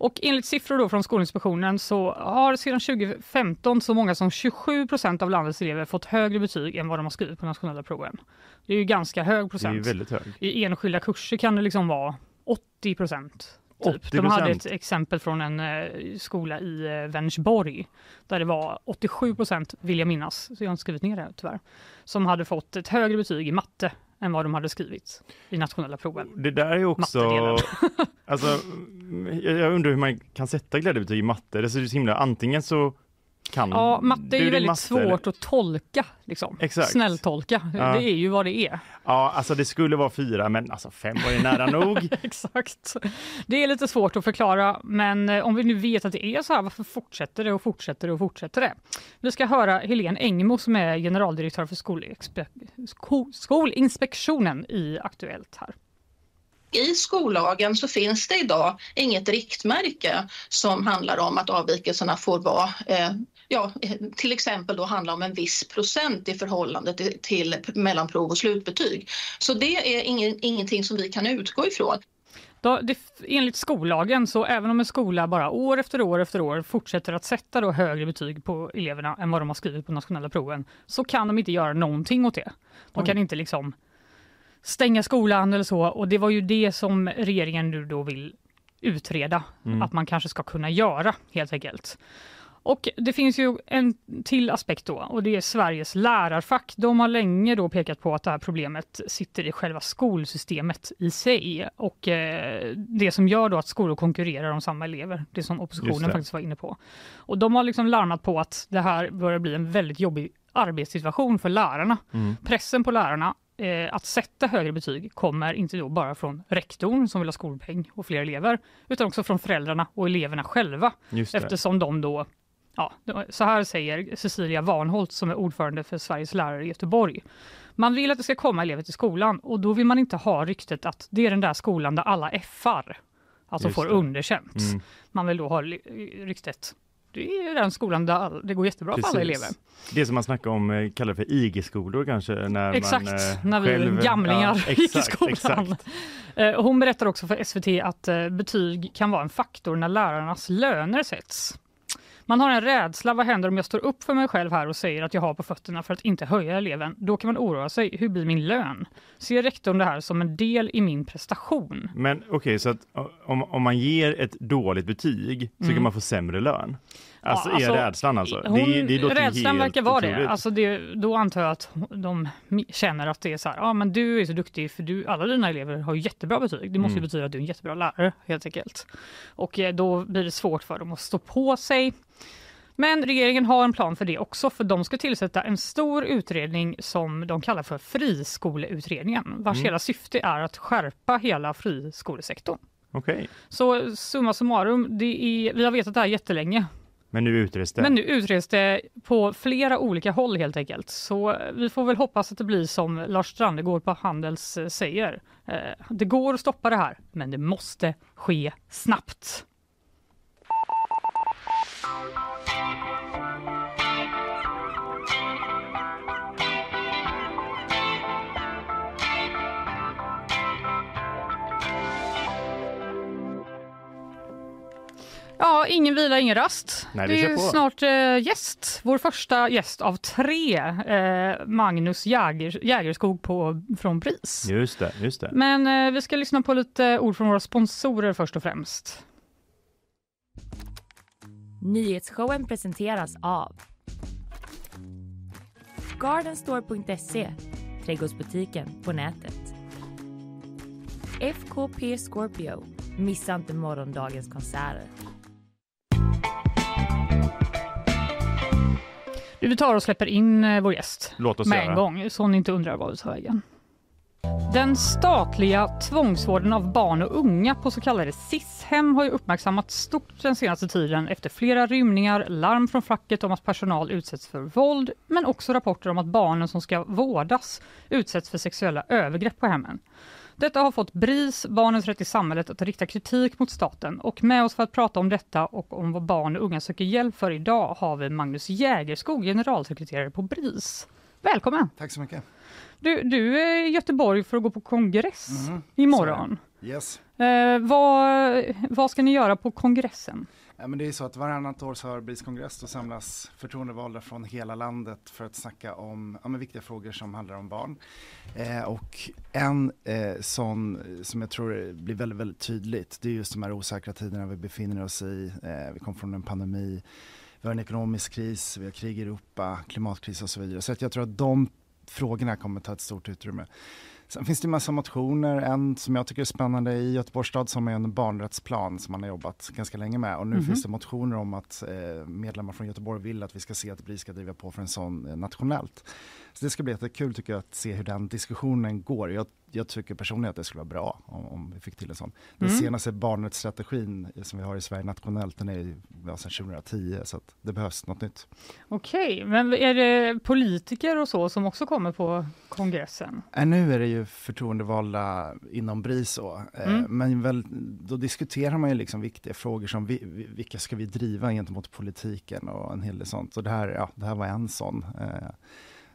Och enligt siffror då från Skolinspektionen så har sedan 2015 så många som 27 procent av landets elever fått högre betyg än vad de har skrivit på nationella proven. Det är ju ganska hög Det är ju procent. väldigt hög. I enskilda kurser kan det liksom vara 80 procent. Typ. 80%? De hade ett exempel från en eh, skola i eh, Vänersborg där det var 87 procent, vill jag minnas, så jag har inte skrivit ner det tyvärr, som hade fått ett högre betyg i matte än vad de hade skrivit i nationella proven. Det där är också... Alltså, jag undrar hur man kan sätta glädjebetyg i matte. Det är så himla, antingen så kan Ja, matte är ju väldigt matte, svårt eller- att tolka. Liksom. Exakt. Snälltolka. Ja. Det är ju vad det är. Ja, alltså det skulle vara fyra, men alltså fem var ju nära nog. Exakt. Det är lite svårt att förklara, men eh, om vi nu vet att det är så här, varför fortsätter det och fortsätter det och fortsätter det? Vi ska höra Helene Engmo som är generaldirektör för Skolinspektionen i Aktuellt här. I skollagen så finns det idag inget riktmärke som handlar om att avvikelserna får vara, eh, ja, till exempel då handla om en viss procent i förhållande till, till mellanprov och slutbetyg. Så det är ingen, ingenting som vi kan utgå ifrån. Då, det, enligt skollagen, så även om en skola bara år efter år efter år fortsätter att sätta då högre betyg på eleverna än vad de har skrivit på nationella proven, så kan de inte göra någonting åt det. De kan inte liksom stänga skolan eller så. Och det var ju det som regeringen nu då vill utreda, Mm. att man kanske ska kunna göra helt enkelt. Och det finns ju en till aspekt då och det är Sveriges lärarfack. De har länge då pekat på att det här problemet sitter i själva skolsystemet i sig och eh, det som gör då att skolor konkurrerar om samma elever, det som oppositionen det. faktiskt var inne på. Och de har liksom larmat på att det här börjar bli en väldigt jobbig arbetssituation för lärarna. Mm. Pressen på lärarna eh, att sätta högre betyg kommer inte då bara från rektorn som vill ha skolpeng och fler elever, utan också från föräldrarna och eleverna själva. Eftersom de då, ja, så här säger Cecilia Warnholt som är ordförande för Sveriges lärare i Göteborg. Man vill att det ska komma elever till skolan och då vill man inte ha ryktet att det är den där skolan där alla Far, alltså Just får det. underkänt. Mm. Man vill då ha ryktet, det är den skolan där det går jättebra för alla Precis. elever. Det som man snackar om eh, kallar för IG-skolor kanske. När Exakt, man, eh, när vi själv- gamlingar ja, gick i skolan. Exakt. Eh, Hon berättar också för SVT att eh, betyg kan vara en faktor när lärarnas löner sätts. Man har en rädsla, vad händer om jag står upp för mig själv här och säger att jag har på fötterna för att inte höja eleven? Då kan man oroa sig, hur blir min lön? Ser rektorn det här som en del i min prestation? Men okej, så att om, om man ger ett dåligt betyg så Mm. kan man få sämre lön? Alltså, Ja, alltså, är rädslan alltså? Hon, det, det rädslan verkar vara det. Alltså det. Då antar jag att de känner att det är så här, ja men du är så duktig för du, alla dina elever har jättebra betyg. Det måste ju Mm. betyda att du är en jättebra lärare helt enkelt. Och eh, då blir det svårt för dem att stå på sig. Men regeringen har en plan för det också, för de ska tillsätta en stor utredning som de kallar för friskoleutredningen, vars Mm. hela syfte är att skärpa hela friskolesektorn. Okej. Så summa summarum, det är, vi har vetat det här jättelänge. Men nu utreds det. Men nu utreds det på flera olika håll helt enkelt. Så vi får väl hoppas att det blir som Lars Strandegård på Handels eh, säger. Eh, det går att stoppa det här, men det måste ske snabbt. Ja, ingen vila, ingen rast. Nej, vi det är snart eh, gäst. Vår första gäst av tre. Eh, Magnus Jäger, Jägerskog på, från BRIS. Just det, just det. Men eh, vi ska lyssna på lite ord från våra sponsorer först och främst. Nyhetsshowen presenteras av Gardenstore.se, trädgårdsbutiken på nätet. FKP Scorpio, missa inte morgondagens konserter. Vi tar och släpper in eh, vår gäst Låt oss med göra. en gång, så ni inte undrar vad vi tar vägen. Den statliga tvångsvården av barn och unga på så kallade SIS-hem har ju uppmärksammats stort den senaste tiden efter flera rymningar, larm från facket om att personal utsätts för våld, men också rapporter om att barnen som ska vårdas utsätts för sexuella övergrepp på hemmen. Detta har fått BRIS, Barnens rätt i samhället, att rikta kritik mot staten. Och med oss för att prata om detta och om vad barn och unga söker hjälp för idag har vi Magnus Jägerskog, generalsekreterare på BRIS. Välkommen! Tack så mycket. Du, du är i Göteborg för att gå på kongress Mhm, imorgon. Yes. Eh, vad, vad ska ni göra på kongressen? Ja, men det är så att varannat år så har BRIS kongress, då samlas förtroendevalda från hela landet för att snacka om ja, men viktiga frågor som handlar om barn. Eh, och en eh, sån som jag tror blir väldigt, väldigt tydligt, det är just de här osäkra tiderna vi befinner oss i. Eh, vi kom från en pandemi, vi har en ekonomisk kris, vi har krig i Europa, klimatkris och så vidare. Så att jag tror att de frågorna kommer ta ett stort utrymme. Sen finns det en massa motioner. En som jag tycker är spännande i Göteborgs stad som är en barnrättsplan som man har jobbat ganska länge med. Och nu Mhm. finns det motioner om att eh, medlemmar från Göteborg vill att vi ska se att BRIS ska driva på för en sån eh, nationellt. Så det ska bli jättekul tycker jag att se hur den diskussionen går. Jag, jag tycker personligen att det skulle vara bra om, om vi fick till en sån. Den Mm. senaste barnrättsstrategin som vi har i Sverige nationellt den är ju ja, sedan 2010 så att det behövs något nytt. Okej, men är det politiker och så som också kommer på kongressen? Äh, nu är det ju förtroendevalda inom BRIS så, eh, Mm. men väl, då diskuterar man ju liksom viktiga frågor som vi, vi, vilka ska vi driva gentemot politiken och en hel del sånt. Så det här, ja, det här var en sån. Eh,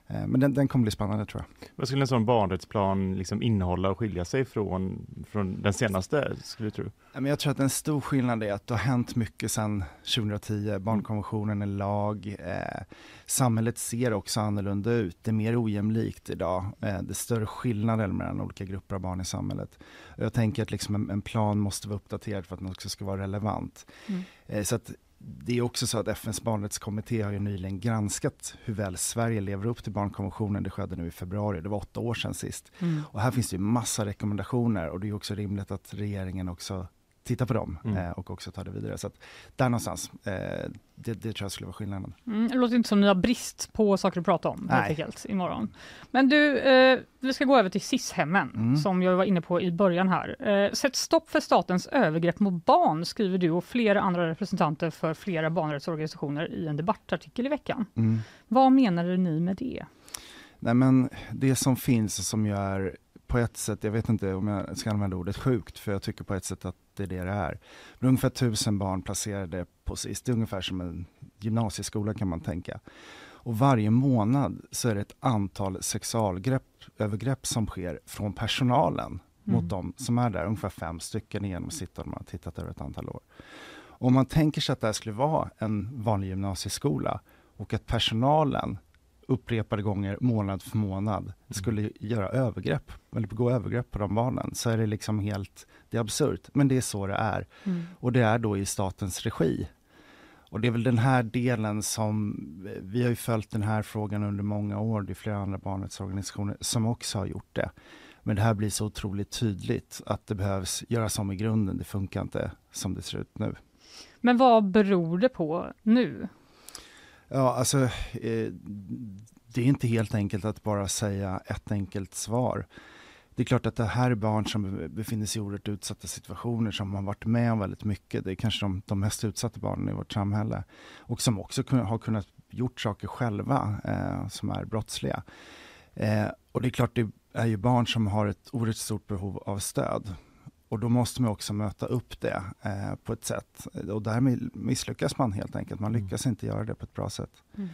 men den, den kommer bli spännande tror jag. Vad skulle en sån barnrättsplan liksom innehålla och skilja sig från, från den senaste, skulle du tro? Ja, Men jag tror att en stor skillnad är att det har hänt mycket sedan 2010. Barnkonventionen är lag. Eh, samhället ser också annorlunda ut. Det är mer ojämlikt idag. Eh, det är större skillnader mellan olika grupper av barn i samhället. Och jag tänker att liksom en, en plan måste vara uppdaterad för att den också ska vara relevant. Mm. Eh, så att det är också så att FNs barnrättskommitté har ju nyligen granskat hur väl Sverige lever upp till barnkonventionen. Det skedde nu i februari, det var åtta år sedan sist. Mm. Och här finns det ju massa rekommendationer och det är också rimligt att regeringen också tittar på dem Mm. eh, och också tar det vidare. Så att där någonstans, eh, det, det tror jag skulle vara skillnaden. Mm, det låter inte som ni har brist på saker att prata om helt enkelt imorgon. Men du, eh, vi ska gå över till SIS-hemmen Mm. som jag var inne på i början här. Eh, Sätt stopp för statens övergrepp mot barn skriver du och flera andra representanter för flera barnrättsorganisationer i en debattartikel i veckan. Mm. Vad menade ni med det? Nej men det som finns och som är på ett sätt, jag vet inte om jag ska använda ordet sjukt, för jag tycker på ett sätt att det är det det är. Är ungefär tusen barn placerade på SIS, det är ungefär som en gymnasieskola kan man tänka. Och varje månad så är det ett antal sexualgrepp, övergrepp som sker från personalen mot Mm. de som är där, ungefär fem stycken i genomsnitt om man har tittat över ett antal år. Om man tänker sig att det här skulle vara en vanlig gymnasieskola och att personalen upprepade gånger, månad för månad, skulle göra övergrepp, eller begå övergrepp på de barnen, så är det liksom helt, det är absurt, men det är så det är. Mm. Och det är då i statens regi. Och det är väl den här delen som, vi har ju följt den här frågan under många år, det är flera andra barnrättsorganisationer som också har gjort det. Men det här blir så otroligt tydligt att det behövs göras om i grunden, det funkar inte som det ser ut nu. Men vad beror det på nu? Ja, alltså eh, det är inte helt enkelt att bara säga ett enkelt svar. det är klart att det här är barn som befinner sig i oerhört utsatta situationer, som har varit med om väldigt mycket. Det är kanske de, de mest utsatta barnen i vårt samhälle. Och som också kun, har kunnat gjort saker själva eh, som är brottsliga. Eh, och det är klart, det är ju barn som har ett oerhört stort behov av stöd. Och då måste man också möta upp det eh, på ett sätt. Och därmed misslyckas man helt enkelt. Man lyckas inte göra det på ett bra sätt. Mm.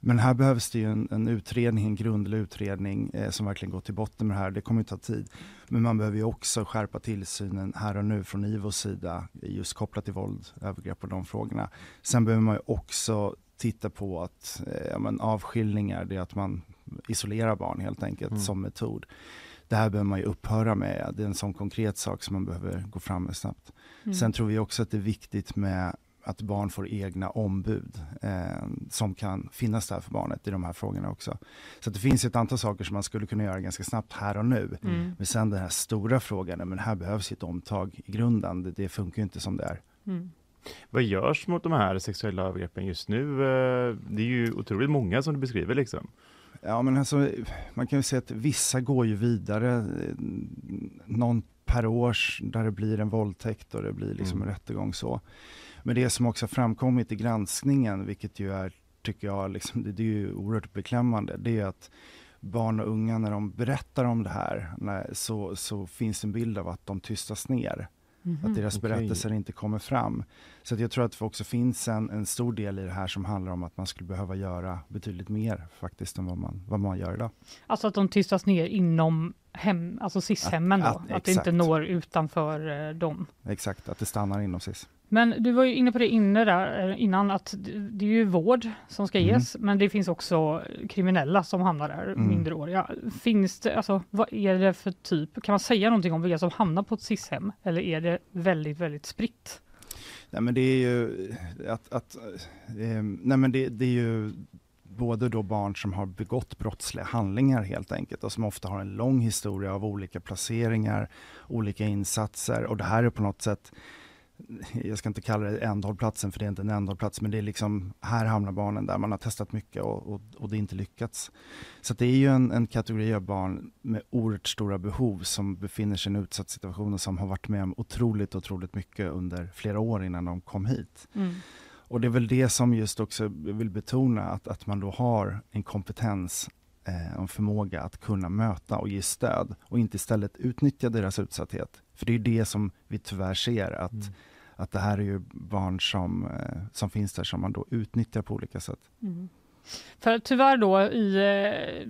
Men här behövs det ju en, en utredning, en grundlig utredning eh, som verkligen går till botten med det här. Det kommer ju ta tid. Men man behöver ju också skärpa tillsynen här och nu från IVOs sida just kopplat till våld, övergrepp och de frågorna. Sen behöver man ju också titta på att eh, ja, avskiljningar, det är att man isolerar barn helt enkelt Mm. som metod. Det här behöver man ju upphöra med. Det är en sån konkret sak som man behöver gå fram med snabbt. Mm. Sen tror vi också att det är viktigt med att barn får egna ombud eh, som kan finnas där för barnet i de här frågorna också. Så att det finns ett antal saker som man skulle kunna göra ganska snabbt här och nu. Mm. Men sen den här stora frågan, men här behövs ett omtag i grunden. Det, det funkar ju inte som det är. Mm. Vad görs mot de här sexuella övergreppen just nu? Eh, Det är ju otroligt många som du beskriver liksom. Ja, men alltså, man kan ju säga att vissa går ju vidare. eh, Någon per år där det blir en våldtäkt och det blir liksom Mm. en rättegång så. Men det som också framkommit i granskningen, vilket ju är, tycker jag, liksom, det, det är ju oerhört beklämmande, det är att barn och unga när de berättar om det här när, så, så finns en bild av att de tystas ner. Mhm. Att deras Okej. berättelser inte kommer fram. Så att jag tror att det också finns en, en stor del i det här som handlar om att man skulle behöva göra betydligt mer faktiskt än vad man, vad man gör idag. Alltså att de tystas ner inom hem, alltså SIS-hemmen då, Att- att, att- det inte når utanför eh, dem. Exakt, att det stannar inom SIS. Men du var ju inne på det inne där, eh, innan, att det är ju vård som ska Mm. ges, men det finns också kriminella som hamnar där, Mm. minderåriga. Finns det, alltså vad är det för typ, kan man säga någonting om vilka som hamnar på ett SIS-hem, eller är det väldigt, väldigt spritt? Nej men det är ju att, att eh, nej men det, det är ju både då barn som har begått brottsliga handlingar helt enkelt och som ofta har en lång historia av olika placeringar, olika insatser och det här är på något sätt jag ska inte kalla det ändhållplatsen för det är inte en ändhållplats men det är liksom här hamnar barnen där man har testat mycket och, och, och det inte lyckats. Så det är ju en, en kategori av barn med oerhört stora behov som befinner sig i en utsatt situation och som har varit med om otroligt, otroligt mycket under flera år innan de kom hit. Och det är väl det som just också vill betona, att, att man då har en kompetens eh, och en förmåga att kunna möta och ge stöd och inte istället utnyttja deras utsatthet. För det är det som vi tyvärr ser, att, Mm. att det här är ju barn som, eh, som finns där som man då utnyttjar på olika sätt. Mm. För tyvärr då, i, eh,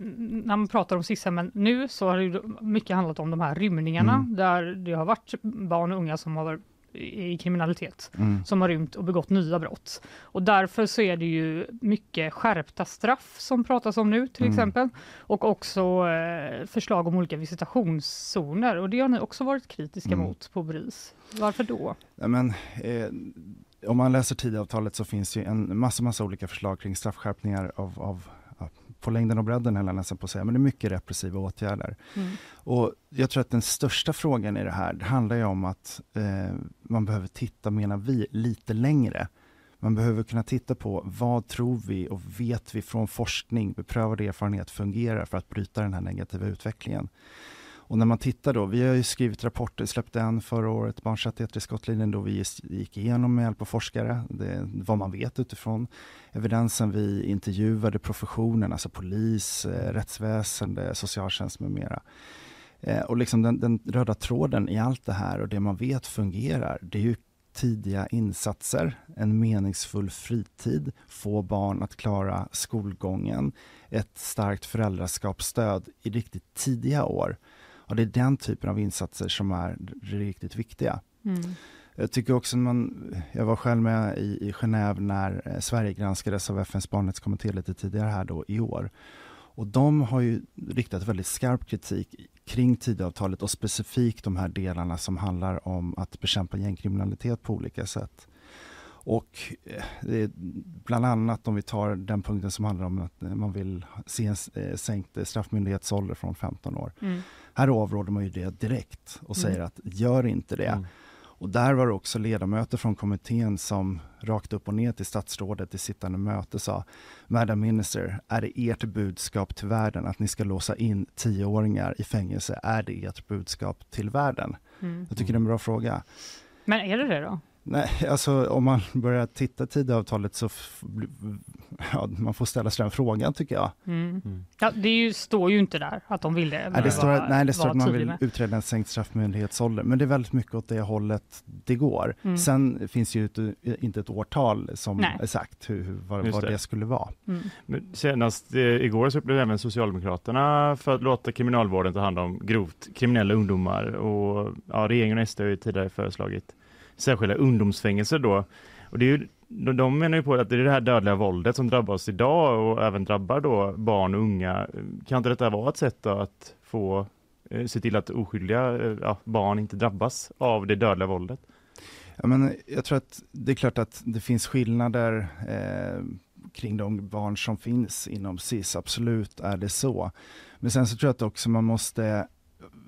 när man pratar om SIS-hemmen nu, så har det mycket handlat om de här rymningarna, Mm. där det har varit barn och unga som har i kriminalitet, Mm. som har rymt och begått nya brott. Och därför så är det ju mycket skärpta straff som pratas om nu till Mm. exempel. Och också eh, förslag om olika visitationszoner. Och det har ni också varit kritiska Mm. mot på BRIS. Varför då? Ja, men, eh, om man läser Tidöavtalet så finns ju en massa, massa olika förslag kring straffskärpningar av, av på längden och bredden höll jag nästan på att säga, men det är mycket repressiva åtgärder. Mm. Och jag tror att den största frågan i det här, det handlar ju om att eh, man behöver titta, menar vi, lite längre. Man behöver kunna titta på vad tror vi och vet vi från forskning, beprövad erfarenhet fungerar för att bryta den här negativa utvecklingen. Och när man tittar då, vi har ju skrivit rapporter, släppte en förra året, Barns rättigheter i skottlinjen, då vi gick igenom med hjälp av forskare, det, vad man vet utifrån evidensen. Vi intervjuade professionen, alltså polis, eh, rättsväsende, socialtjänst med mera. Eh, och liksom den, den röda tråden i allt det här och det man vet fungerar, det är ju tidiga insatser, en meningsfull fritid, få barn att klara skolgången, ett starkt föräldraskapsstöd i riktigt tidiga år. Och det är den typen av insatser som är riktigt viktiga. Mm. Jag tycker också man, jag var själv med i, i Genève när eh, Sverige granskades av FNs barnrättskommitté lite tidigare här då i år. Och de har ju riktat väldigt skarp kritik kring Tidöavtalet och specifikt de här delarna som handlar om att bekämpa gängkriminalitet på olika sätt. Och eh, bland annat om vi tar den punkten som handlar om att man vill se en eh, sänkt straffmyndighetsålder från 15 år. Mm. Här avråder man ju det direkt och säger Mm. att gör inte det. Mm. Och där var det också ledamöter från kommittén som rakt upp och ner till statsrådet i sittande möte sa Madam Minister, är det ert budskap till världen att ni ska låsa in tioåringar i fängelse? Är det ert budskap till världen? Mm. Jag tycker det är en bra fråga. Men är det det då? Nej, alltså om man börjar titta Tidöavtalet så ja, man får ställa sig den frågan tycker jag. Mm. Mm. Ja, det ju, står ju inte där att de vill det. Nej, det står, var, nej, det står att man vill med. utreda en sänkt straffmyndighetsålder, men det är väldigt mycket åt det hållet det går. Mm. Sen finns ju ett, inte ett årtal som nej. är sagt hur, hur, vad, vad det. det. skulle vara. Mm. Men senast eh, igår så upplevde även Socialdemokraterna för att låta kriminalvården ta hand om grovt kriminella ungdomar och ja, regeringen och SD har ju tidigare föreslagit särskilda ungdomsfängelser då. Och det är ju, de menar ju på att det är det här dödliga våldet som drabbar oss idag och även drabbar då barn och unga. Kan inte detta vara ett sätt att få eh, se till att oskyldiga eh, ja, barn inte drabbas av det dödliga våldet? Ja, men jag tror att det är klart att det finns skillnader eh, kring de barn som finns inom SIS, absolut är det så. Men sen så tror jag att också man måste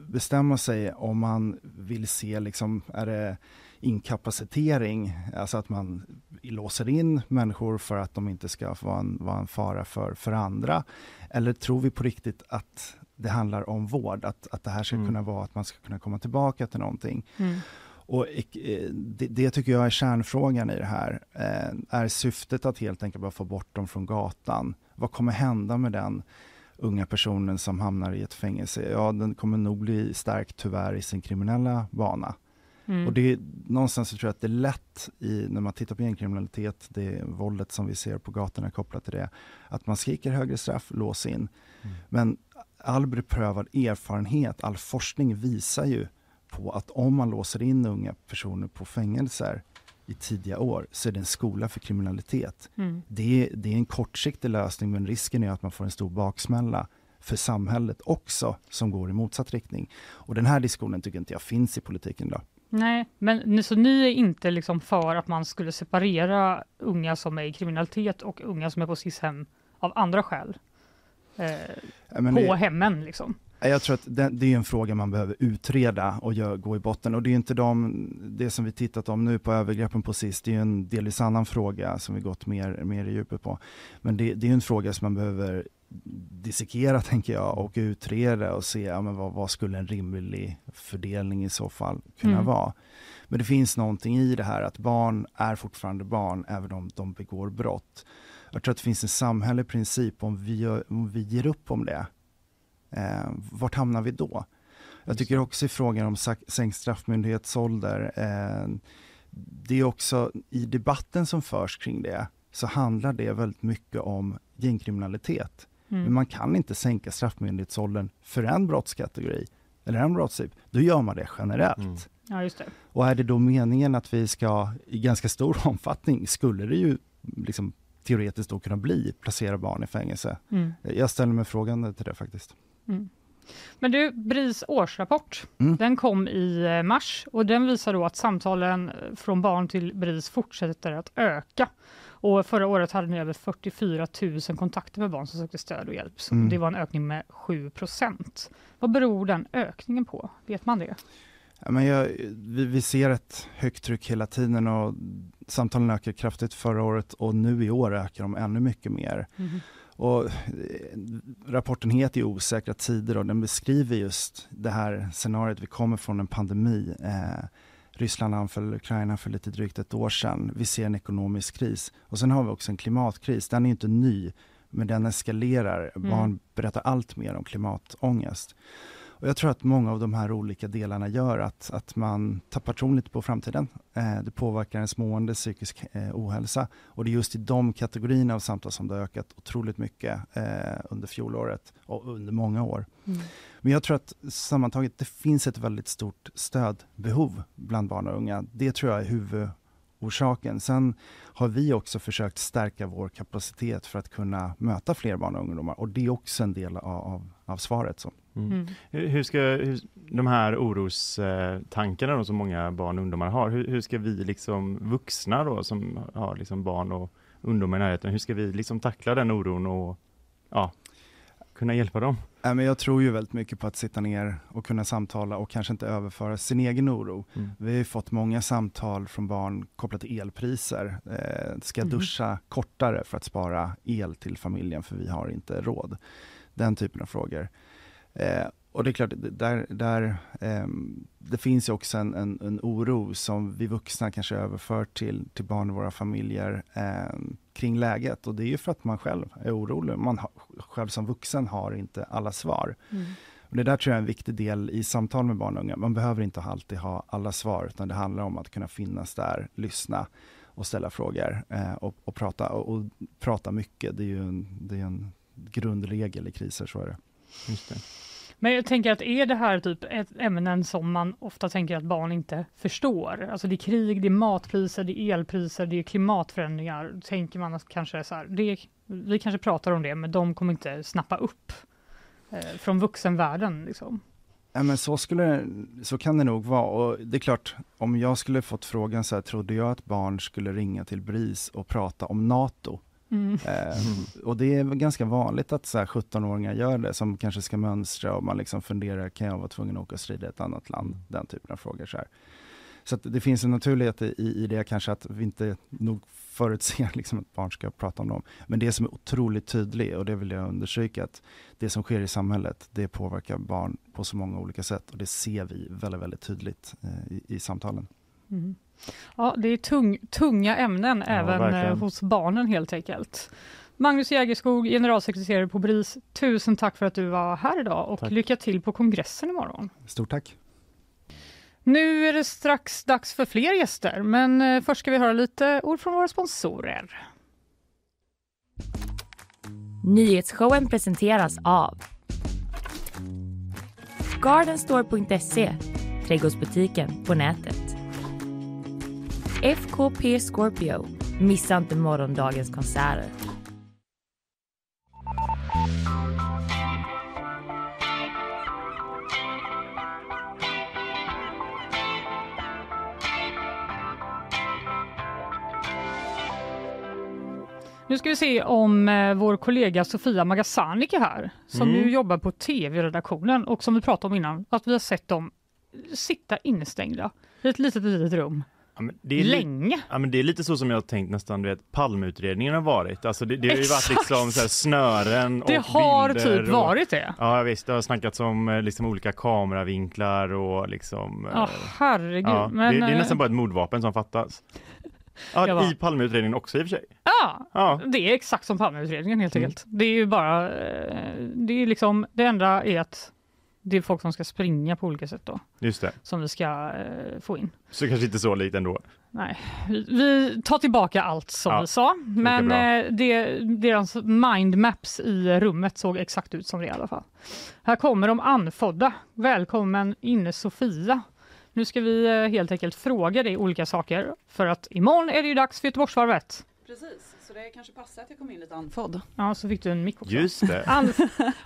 bestämma sig om man vill se, liksom, är det inkapacitering, alltså att man låser in människor för att de inte ska vara en, vara en fara för, för andra? Eller tror vi på riktigt att det handlar om vård, att, att det här ska mm. kunna vara att man ska kunna komma tillbaka till någonting? Mm. Och eh, det, det, tycker jag är kärnfrågan i det här. Eh, är syftet att helt enkelt bara få bort dem från gatan? Vad kommer hända med den unga personen som hamnar i ett fängelse? Ja, den kommer nog bli stark tyvärr i sin kriminella bana. Mm. Och det är, någonstans så tror jag att det är lätt i, när man tittar på gängkriminalitet, det våldet som vi ser på gatorna kopplat till det, att man skriker högre straff, lås in. Mm. Men all beprövad erfarenhet, all forskning visar ju på att om man låser in unga personer på fängelser i tidiga år så är det en skola för kriminalitet. Mm. Det, är, det är en kortsiktig lösning men risken är att man får en stor baksmälla för samhället också som går i motsatt riktning. Och den här diskussionen tycker inte jag finns i politiken idag. Nej, men så ni är inte liksom för att man skulle separera unga som är i kriminalitet och unga som är på SIS-hem av andra skäl? Eh, på det, hemmen liksom? Jag tror att det, det, är en fråga man behöver utreda och gör, gå i botten. Och det är inte de, det som vi tittat om nu på övergreppen på SIS, det är en delvis annan fråga som vi gått mer, mer i djupet på. Men det, det är en fråga som man behöver dissekera tänker jag och utreda och se ja, men vad, vad skulle en rimlig fördelning i så fall kunna mm. vara. Men det finns någonting i det här att barn är fortfarande barn även om de begår brott. Jag tror att det finns en samhällelig princip om vi, om vi ger upp om det. Eh, vart hamnar vi då? Jag tycker också i frågan om sänkt straffmyndighetsålder, eh, det är också i debatten som förs kring det så handlar det väldigt mycket om gängkriminalitet. Mm. Men man kan inte sänka straffmyndighetsåldern för en brottskategori eller en brottstyp. Då gör man det generellt. Mm. Ja, just det. Och är det då meningen att vi ska i ganska stor omfattning, skulle det ju liksom teoretiskt då kunna bli, placera barn i fängelse. Mm. Jag ställer mig frågande till det faktiskt. Mm. Men du, BRIS årsrapport, mm. den kom i eh, mars och den visar då att samtalen från barn till BRIS fortsätter att öka. Och förra året hade ni över 44 000 kontakter med barn som sökte stöd och hjälp. Så mm. Det var en ökning med 7 procent. Vad beror den ökningen på? Vet man det? Ja, men jag, vi, vi, ser ett högt tryck hela tiden och samtalen ökade kraftigt förra året och nu i år ökar de ännu mycket mer. Mm. Och eh, rapporten heter ju Osäkra tider och den beskriver just det här scenariot. Vi kommer från en pandemi. Eh, Ryssland anföll Ukraina för lite drygt ett år sedan. Vi ser en ekonomisk kris. Och sen har vi också en klimatkris. Den är inte ny, men den eskalerar. Mm. Barn berättar allt mer om klimatångest. Och jag tror att många av de här olika delarna gör att, att man tappar tron lite på framtiden. Eh, det påverkar ens mående, psykisk eh, ohälsa. Och det är just i de kategorierna av samtal som det har ökat otroligt mycket eh, under fjolåret och under många år. Mm. Men jag tror att sammantaget, det finns ett väldigt stort stödbehov bland barn och unga. Det tror jag är huvudorsaken. Sen har vi också försökt stärka vår kapacitet för att kunna möta fler barn och ungdomar och det är också en del av, av, av svaret. Så. Mm. Mm. Hur ska hur, de här orostankarna som många barn och ungdomar har, hur, hur, ska vi liksom vuxna då som har liksom barn och ungdomar i närheten, hur ska vi liksom tackla den oron och ja, kunna hjälpa dem? Nej, men jag tror ju väldigt mycket på att sitta ner och kunna samtala och kanske inte överföra sin egen oro. Mm. Vi har ju fått många samtal från barn kopplat till elpriser. Eh, ska jag Mhm. duscha kortare för att spara el till familjen för vi har inte råd? Den typen av frågor. Eh, och det är klart, där, där, ehm, det finns ju också en, en, en oro som vi vuxna kanske överför till, till barn i våra familjer ehm, kring läget. Och det är ju för att man själv är orolig. Man har, själv som vuxen har inte alla svar. Och det där tror jag är en viktig del i samtal med barn och unga. Man behöver inte alltid ha alla svar, utan det handlar om att kunna finnas där, lyssna och ställa frågor eh, och, och, prata, och, och prata mycket. Det är ju en, det är en grundregel i kriser, så är det. Just det. Men jag tänker att är det här typ ett ämnen som man ofta tänker att barn inte förstår? Alltså det är krig, det är matpriser, det är elpriser, det är klimatförändringar. Tänker man att kanske så här, det, vi kanske pratar om det, men de kommer inte snappa upp eh, från vuxenvärlden. Liksom. Ja, men så, skulle, så kan det nog vara. Och det är klart, om jag skulle fått frågan så här, trodde jag att barn skulle ringa till BRIS och prata om NATO? Mm. Eh, och det är ganska vanligt att så här 17-åringar gör det, som kanske ska mönstra och man liksom funderar, kan jag vara tvungen att åka och strida i ett annat land? Den typen av frågor. Så, här. så det finns en naturlighet i, i det kanske att vi inte nog förutser liksom att barn ska prata om dem. Men det som är otroligt tydligt, och det vill jag understryka, att det som sker i samhället, det påverkar barn på så många olika sätt och det ser vi väldigt, väldigt tydligt eh, i, i samtalen. Mm. Ja, det är tung, tunga ämnen även eh, verkligen. hos barnen helt enkelt. Magnus Jägerskog, generalsekreterare på BRIS, tusen tack för att du var här idag och Tack. lycka till på kongressen imorgon. Stort tack! Nu är det strax dags för fler gäster, men eh, först ska vi höra lite ord från våra sponsorer. Nyhetsshowen presenteras av Gardenstore.se, trädgårdsbutiken på nätet. FKP Scorpio, missa inte morgondagens konserter. Nu ska vi se om eh, vår kollega Sofia Magasanik är här, som Mm. ju jobbar på tv-redaktionen och som vi pratade om innan, att vi har sett dem sitta instängda i ett litet, litet rum Ja, det är länge. Ja, men det är lite så som jag har tänkt nästan, du vet, Palmeutredningen har varit. Alltså det, det har ju varit liksom så här snören Det och har bilder typ och, varit det. Ja visst, det har snackats om eh, liksom olika kameravinklar och liksom... Ja, herregud. ja, men, det, det är eh, nästan bara ett mordvapen som fattas. Ja, var- I Palmeutredningen också i och för sig. Ja, Ja, det är exakt som Palmeutredningen helt Mm. enkelt. Det är ju bara, det är liksom, det enda är att det är folk som ska springa på olika sätt då, just det. som vi ska eh, få in. Så kanske inte så likt ändå. Nej, vi, vi tar tillbaka allt som Ja, vi sa, men eh, det, deras mindmaps i rummet såg exakt ut som det i alla fall. Här kommer de anfodda. Välkommen inne Sofia. Nu ska vi eh, helt enkelt fråga dig olika saker för att imorgon är det ju dags för Göteborgsvarvet. Precis, så det kanske passar att jag kom in lite andfådd. Ja, så fick du en mick också. Just det. An-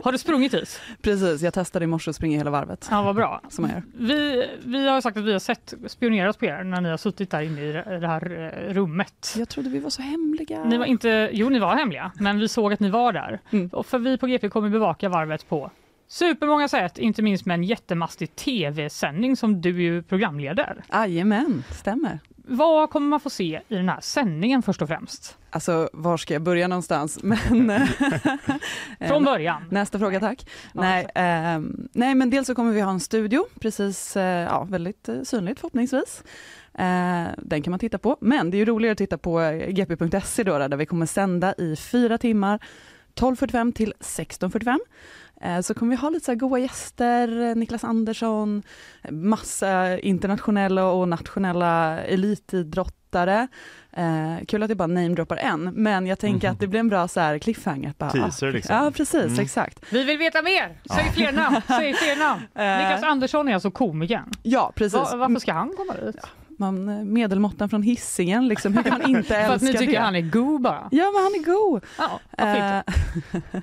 har du sprungit hit? Precis, jag testade i morse att springa hela varvet. Ja, vad bra. Som jag gör. Vi, vi har sagt att vi har sett spionerat på er när ni har suttit där inne i det det här eh, rummet. Jag trodde vi var så hemliga. Ni var inte, jo, ni var hemliga, men vi såg att ni var där. Mm. Och för vi på GP kommer bevaka varvet på supermånga sätt, inte minst med en jättemastig tv-sändning som du ju programleder. Jajamän, stämmer. Vad kommer man få se i den här sändningen först och främst? Alltså, var ska jag börja någonstans? Men, eh, Från början. Nästa fråga tack. Nej, ehm, nej, men dels så kommer vi ha en studio, precis, eh, ja, väldigt eh, synligt förhoppningsvis. Eh, den kan man titta på, men det är ju roligare att titta på eh, gp.se då, där vi kommer sända i fyra timmar, 12.45 till 16.45. Eh, Så kommer vi ha lite så här goa gäster, Niklas Andersson, massa internationella och nationella elitidrottare. Eh, kul att jag bara namedroppar en, men jag tänker att det blir en bra så här cliffhanger. Bara, Teaser, liksom. Ja, precis, Mm. exakt. Vi vill veta mer! Säg Ja. fler namn! Säg fler namn! Eh, Niklas Andersson är alltså komikern. Ja, precis. Va, varför ska han komma dit? Man, eh, medelmåttan från hissingen liksom. hur kan man inte älska För att ni tycker det? han är god bara? Ja, men han är god. Ja? Eh,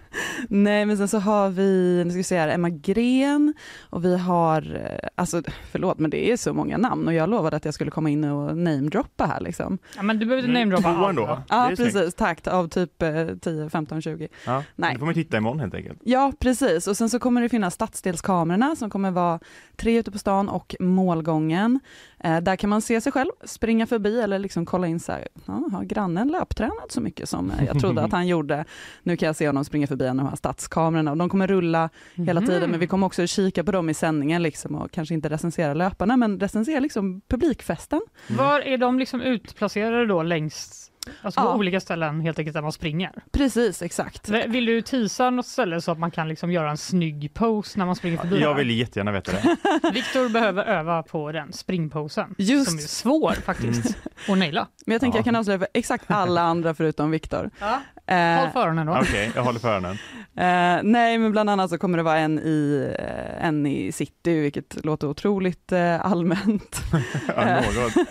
Nej, men sen så har vi, nu ska vi se här, Emma Gren och vi har, eh, alltså förlåt men det är så många namn och jag lovade att jag skulle komma in och namedroppa här liksom. Ja, men du behöver inte Mm, namedroppa tvåan då? Ja, Det precis, takt av typ eh, 10, 15, 20. Ja, Nej. Det får man titta imorgon helt enkelt. Ja, precis. Och sen så kommer det finnas stadsdelskamerorna som kommer vara tre ute på stan och målgången. Eh, där kan man se sig själv springa förbi eller liksom kolla in så här, har grannen löptränat så mycket som eh, jag trodde att han gjorde? Nu kan jag se honom springa förbi en av de här stadskamerorna och de kommer rulla hela Mhm. tiden, men vi kommer också kika på dem i sändningen liksom och kanske inte recensera löparna, men recensera liksom publikfesten. Var är de liksom utplacerade då längst, alltså på Ja. olika ställen helt enkelt där man springer? Precis, exakt. Vill du tisa något ställe så att man kan liksom göra en snygg pose när man springer förbi? Jag vill jättegärna veta det. Viktor behöver öva på den springposen Just. som är svår faktiskt att naila. Men jag tänker Ja. jag kan avslöja för exakt alla andra förutom Viktor. Ja. Eh, Håll för öronen då. Okej, jag håller för öronen. Eh, nej, men bland annat så kommer det vara en i, eh, en i city, vilket låter otroligt eh, allmänt.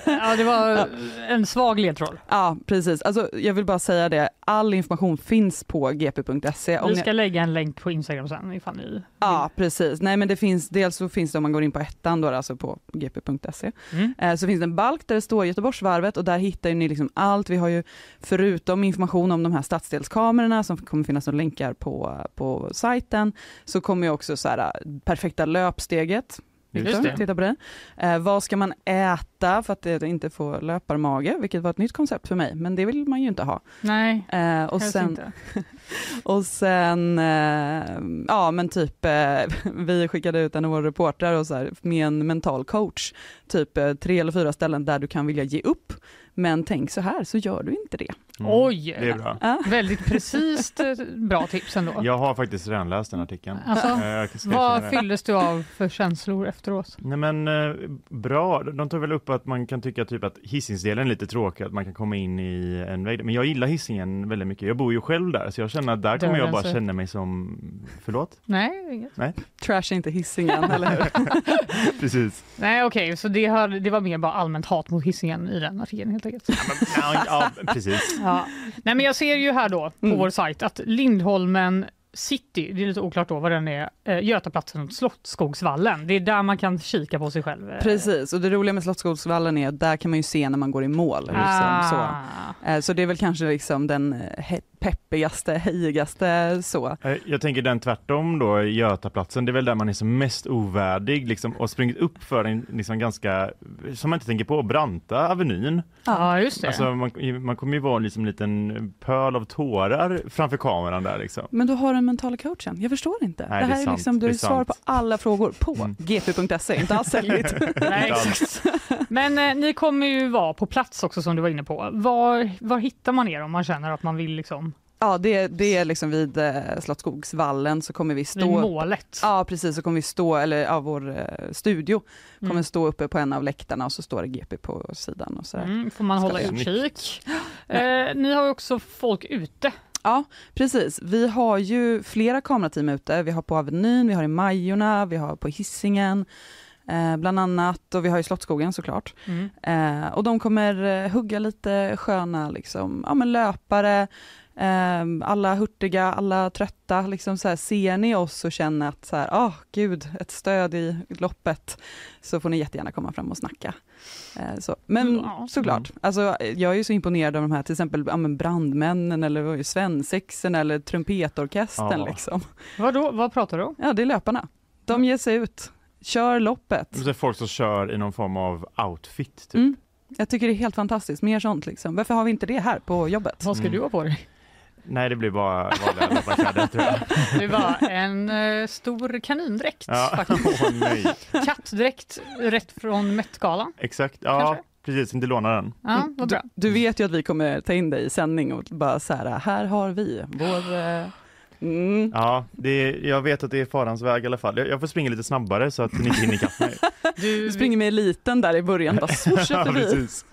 Ja, det var en svag ledtråd. Ja, precis. Alltså, jag vill bara säga det, all information finns på gp.se. Om Vi ni- ska lägga en länk på Instagram sen ifall ni Ja, precis. Nej, men det finns, dels så finns det om man går in på ettan då, alltså på gp.se. Mm. Så finns det en balk där det står Göteborgsvarvet och där hittar ni liksom allt. Vi har ju förutom information om de här stadsdelskamerorna som kommer finnas som länkar på, på sajten, så kommer ju också så här, äh, perfekta löpsteget. Just Viktor, det. Titta på det. Eh, vad ska man äta för att det inte få löparmage, vilket var ett nytt koncept för mig, men det vill man ju inte ha. Nej, Eh, och sen, inte. och sen, eh, ja men typ, eh, vi skickade ut en av våra reportrar och så här, med en mental coach, typ eh, tre eller fyra ställen där du kan vilja ge upp, men tänk så här så gör du inte det. Mm, Oj! Det är bra. Ja. Väldigt precis eh, bra tips ändå. Jag har faktiskt redan läst den artikeln. Alltså, Eh, Vad fylldes du av för känslor efteråt? Nej men eh, bra, de tar väl upp att man kan tycka typ att Hisingsdelen är lite tråkig, att man kan komma in i en vägg. Men jag gillar Hisingen väldigt mycket. Jag bor ju själv där, så jag känner att där kommer jag bara känna mig som, förlåt? Nej, inget. Trash är inte hissingen, eller hur? Precis. Nej, okej, så det, har, det var mer bara allmänt hat mot Hisingen i den artikeln helt enkelt. Ja, ja, precis. Ja. Nej, men jag ser ju här då på Mm. vår sajt att Lindholmen City, det är lite oklart då vad den är, eh, Götaplatsen och Slottsskogsvallen. Det är där man kan kika på sig själv. eh. Precis, och det roliga med Slottsskogsvallen är att där kan man ju se när man går i mål. Liksom, så. Ah. Eh, så det är väl kanske liksom den eh, he- peppigaste, hejigaste så. Eh, Jag tänker den tvärtom då, Götaplatsen, det är väl där man är som mest ovärdig liksom, och sprungit upp för en liksom ganska, som man inte tänker på, branta avenyn. Ja, just det. Alltså man, man kommer ju vara liksom en liten pöl av tårar framför kameran där liksom. Men du har en mentala coachen, jag förstår inte. Nej, det det här är är, sant, liksom, du det är är svar på alla frågor på Mm. gp.se, inte alls säljigt. Nej, exakt. Men eh, ni kommer ju vara på plats också som du var inne på. Var, var hittar man er om man känner att man vill liksom Ja, det, det är liksom vid eh, Slottsskogsvallen så kommer vi vid stå målet? Ja precis, så kommer vi stå, eller ja, vår eh, studio kommer Mm. stå uppe på en av läktarna och så står det GP på sidan och sådär. Mm, får man hålla Ska utkik. Eh, ni har ju också folk ute. Ja, precis. Vi har ju flera kamerateam ute. Vi har på Avenyn, vi har i Majorna, vi har på Hisingen eh, bland annat och vi har ju Slottsskogen såklart. Mm. Eh, och de kommer eh, hugga lite sköna liksom, ja, men löpare, alla hurtiga, alla trötta. Liksom så här, ser ni oss och känner att så här, ah, gud, ett stöd i loppet, så får ni jättegärna komma fram och snacka. Eh, så. Men Ja. såklart, alltså, jag är ju så imponerad av de här, till exempel ja, men brandmännen eller svensexen eller trumpetorkestern. Ja. Liksom. Vadå, vad pratar du om? Ja, det är löparna. De ger sig ut, kör loppet. Det är folk som kör i någon form av outfit. Typ. Mm. Jag tycker det är helt fantastiskt, mer sånt liksom. Varför har vi inte det här på jobbet? Vad ska Mm. du ha på dig? Nej, det blir bara vanliga löparkläder tror jag. Det var en eh, stor kanindräkt Ja, faktiskt. åh nej. Kattdräkt rätt från Met-galan. Exakt, ja Kanske. precis, inte låna den. Ja, vad bra. Du vet ju att vi kommer ta in dig i sändning och bara så här, här har vi vår... eh, Mm. Ja, det är, jag vet att det är farans väg i alla fall. Jag, jag får springa lite snabbare så att ni inte hinner ikapp mig. Du springer med eliten där i början, bara swoosha ja, förbi. precis.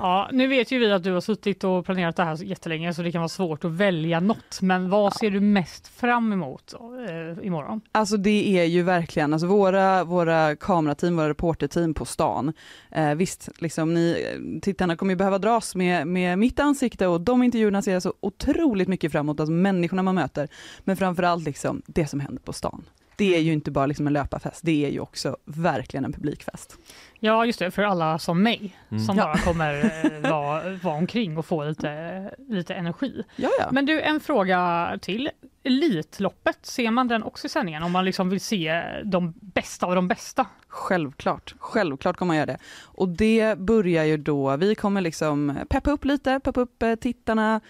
Ja, nu vet ju vi att du har suttit och planerat det här jättelänge så det kan vara svårt att välja något. Men vad ser du mest fram emot eh, imorgon? Alltså det är ju verkligen, alltså våra, våra kamerateam, våra reporterteam på stan. Eh, visst, liksom ni, tittarna kommer ju behöva dras med, med mitt ansikte och de intervjuerna ser jag så otroligt mycket framåt, alltså människorna man möter. Men framförallt liksom det som händer på stan. Det är ju inte bara liksom en löparfest, det är ju också verkligen en publikfest. Ja, just det, för alla som mig Mm. som Ja. bara kommer eh, vara, vara omkring och få lite, lite energi. Ja, ja. Men du, en fråga till. Elitloppet, ser man den också i sändningen om man liksom vill se de bästa av de bästa? Självklart, självklart kommer man göra det. Och det börjar ju då, vi kommer liksom peppa upp lite, peppa upp eh, tittarna,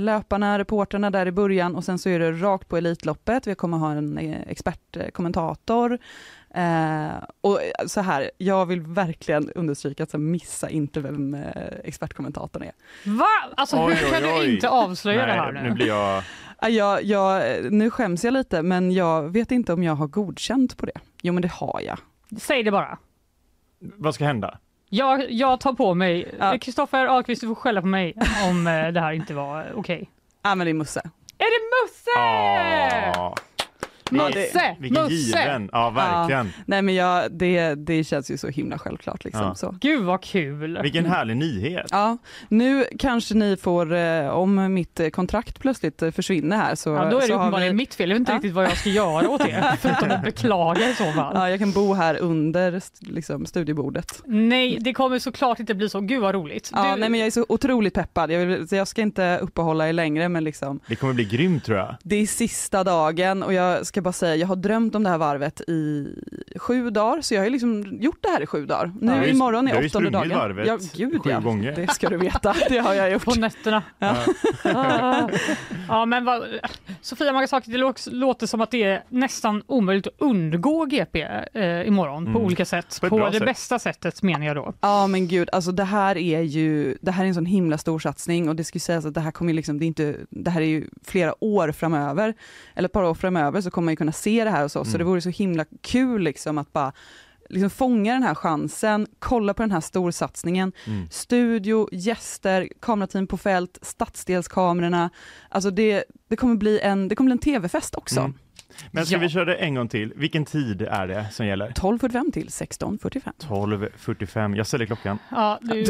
löparna, reporterna där i början och sen så är det rakt på Elitloppet. Vi kommer ha en eh, expertkommentator. Eh, och så här, jag vill verkligen understryka att så missa inte vem eh, expertkommentatorn är. Va? Alltså hur kan du inte avslöja det här nu? Nu blir jag... Ja, Jag, jag, nu skäms jag lite men jag vet inte om jag har godkänt på det. Jo men det har jag. Säg det bara. Vad ska hända? Jag, jag tar på mig. Ja. Kristoffer Ahlqvist, du får skälla på mig om eh, det här inte var okej. Ja men det är Musse. Är det Musse? Ja. Musse! Vilken Musse! given! Ja, verkligen. Ja, nej men jag, det, det känns ju så himla självklart liksom. Ja. Så. Gud vad kul! Vilken härlig nyhet. Ja, nu kanske ni får, eh, om mitt eh, kontrakt plötsligt eh, försvinner här så, Ja, då är det uppenbarligen vi, mitt fel. Jag vet inte Ja. riktigt vad jag ska göra åt det, förutom att beklaga i så fall. ja, jag kan bo här under liksom, studiebordet. Nej, det kommer såklart inte bli så. Gud vad roligt. Ja, Du- nej, men jag är så otroligt peppad. Jag, vill, jag ska inte uppehålla er längre men liksom, Det kommer bli grymt tror jag. det är sista dagen och jag ska bara säga, jag har drömt om det här varvet i sju dagar så jag har ju liksom gjort det här i sju dagar. Nu Ja, du har ju- imorgon du har är ju åttonde sprungit dagen. varvet ja, gud sju ja. gånger. Det ska du veta, det har jag gjort. På nätterna. Ja. Ja, men vad, Sofia Magasaki, det lå- låter som att det är nästan omöjligt att undgå GP eh, imorgon på Mm. olika sätt. På På, det sätt. bästa sättet menar jag då. Ja men gud, alltså det här är ju, det här är en sån himla stor satsning och det ska ju sägas att det här kommer liksom, det är inte, det här är ju flera år framöver, eller ett par år framöver så kommer man ju kunna se det här hos oss, så Mm. det vore så himla kul liksom att bara liksom fånga den här chansen, kolla på den här storsatsningen, Mm. studio, gäster, kamerateam på fält, stadsdelskamerorna, alltså det, det kommer bli en, det kommer bli en tv-fest också. Mm. Men ska Ja. vi köra det en gång till? Vilken tid är det som gäller? 12.45 till 16.45. 12.45. Jag ställer klockan. Ja, du,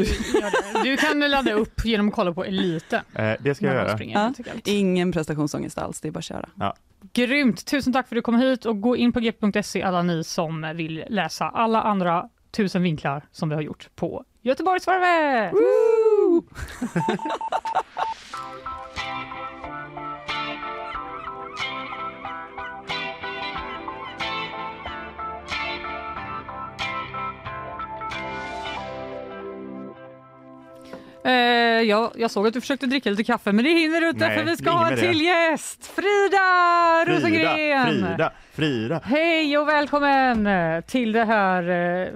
Du- kan ladda upp genom att kolla på Elite. Eh, det ska jag göra. springer, Ja. Ingen prestationsångest alls, det är bara att köra. Grymt! Tusen tack för att du kom hit och gå in på gp.se alla ni som vill läsa alla andra tusen vinklar som vi har gjort på Göteborgsvarvet! Eh, jag, jag såg att du försökte dricka lite kaffe men det hinner du inte Nej, för vi ska är ha en till gäst! Frida Rosengren! Frida, Frida, Frida. Hej och välkommen till det här.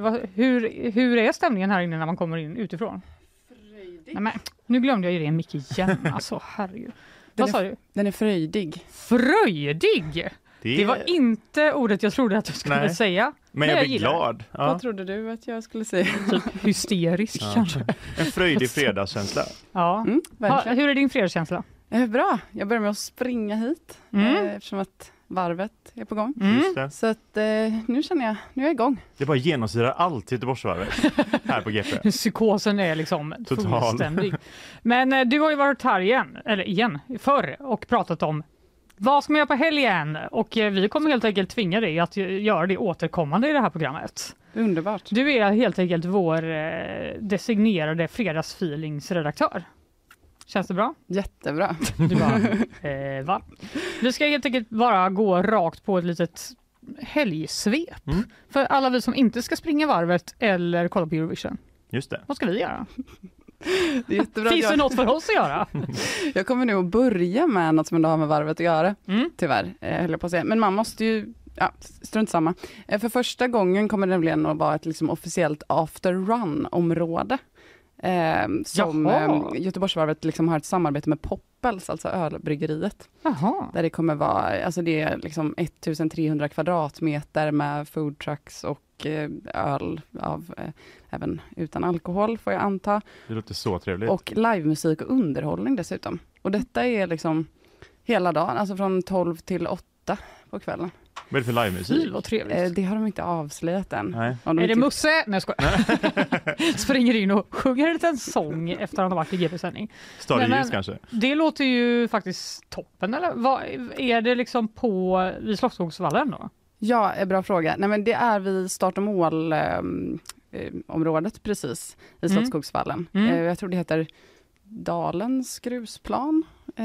eh, Hur, hur är stämningen här inne när man kommer in utifrån? Nej, men, nu glömde jag ju din mick igen. Alltså herregud. Vad sa du? Den är fröjdig. Fröjdig! Det, Det var inte ordet jag trodde att du skulle Nej. säga. men jag jag blir glad. Ja. Vad trodde du att jag skulle säga? Typ hysterisk Ja. kanske. En fröjdig fredagskänsla. Ja. Mm, Ha, hur är din fredagskänsla? Eh, Bra, jag börjar med att springa hit Mm. eh, eftersom att varvet är på gång. Mm. Så att eh, nu känner jag, nu är jag igång. det bara genomsyrar allt Göteborgsvarvet här på GP. Psykosen är liksom Total. fullständig. Men eh, du har ju varit här igen, eller igen, förr och pratat om vad ska man göra på helgen? Och eh, vi kommer helt enkelt tvinga dig att eh, göra det återkommande i det här programmet. Underbart. Du är helt enkelt vår eh, designerade fredagsfeelingsredaktör. Känns det bra? Jättebra. Du bara, eh, va? Vi ska helt enkelt bara gå rakt på ett litet helgsvep. Mm. För alla vi som inte ska springa varvet eller kolla på Eurovision. Just det. Vad ska vi göra? Det är jättebra. att Finns det något för oss att göra? jag kommer nog börja med något som har med varvet att göra, Mm. tyvärr, eh, höll jag på att säga. Men man måste ju, ja, strunt samma. Eh, för första gången kommer det nämligen att vara ett liksom, officiellt after run-område. Eh, som Jaha. eh, Göteborgsvarvet liksom har ett samarbete med Poppels, alltså ölbryggeriet. Jaha. Där det kommer vara, alltså det är liksom 1300 kvadratmeter med foodtrucks och och eh, öl av, eh, även utan alkohol får jag anta. Det låter så trevligt. Och livemusik och underhållning dessutom. Och detta är liksom hela dagen, alltså från 12 till 8 på kvällen. Vad är det för livemusik? Fy vad trevligt. Eh, det har de inte avslöjat än. Nej. De Är det Musse? Nej jag skojar. Springer in och sjunger en liten sång efter att ha varit i GP-sändning. Kanske? Det låter ju faktiskt toppen eller? Vad, är det liksom på vid Slottsskogsvallen då? Ja, eh, bra fråga. Nej, men det är vid start och mål eh, eh, området precis i Mm. Slottsskogsvallen. Mm. Eh, jag tror det heter Dalens grusplan eh,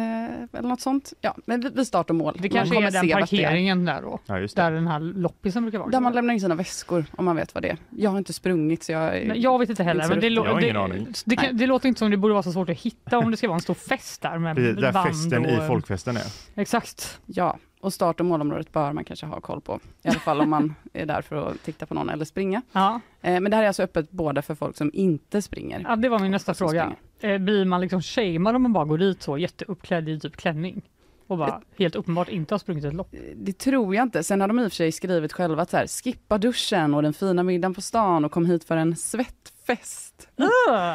eller något sånt. Ja, men vid- vid start och mål. Det Man kanske kommer är den det parkeringen där då? Ja, just det. Där den här loppisen brukar vara? Där man lämnar in sina väskor om man vet vad det är. Jag har inte sprungit så jag... Nej, jag vet inte heller, men det, lå- det, det, kan, det låter inte som det borde vara så svårt att hitta om det ska vara en stor fest där med Precis, Där festen och, i folkfesten är. Exakt. Ja, och start och målområdet bör man kanske ha koll på. I alla fall om man är där för att titta på någon eller springa. Ja. Eh, men det här är alltså öppet både för folk som inte springer. ja, det var min nästa fråga. Eh, Blir man liksom shamead om man bara går dit så jätteuppklädd i typ klänning? Och bara helt uppenbart inte har sprungit ett lopp? Det tror jag inte. Sen har de i och för sig skrivit själva att så här, skippa duschen och den fina middagen på stan och kom hit för en svettfest. Det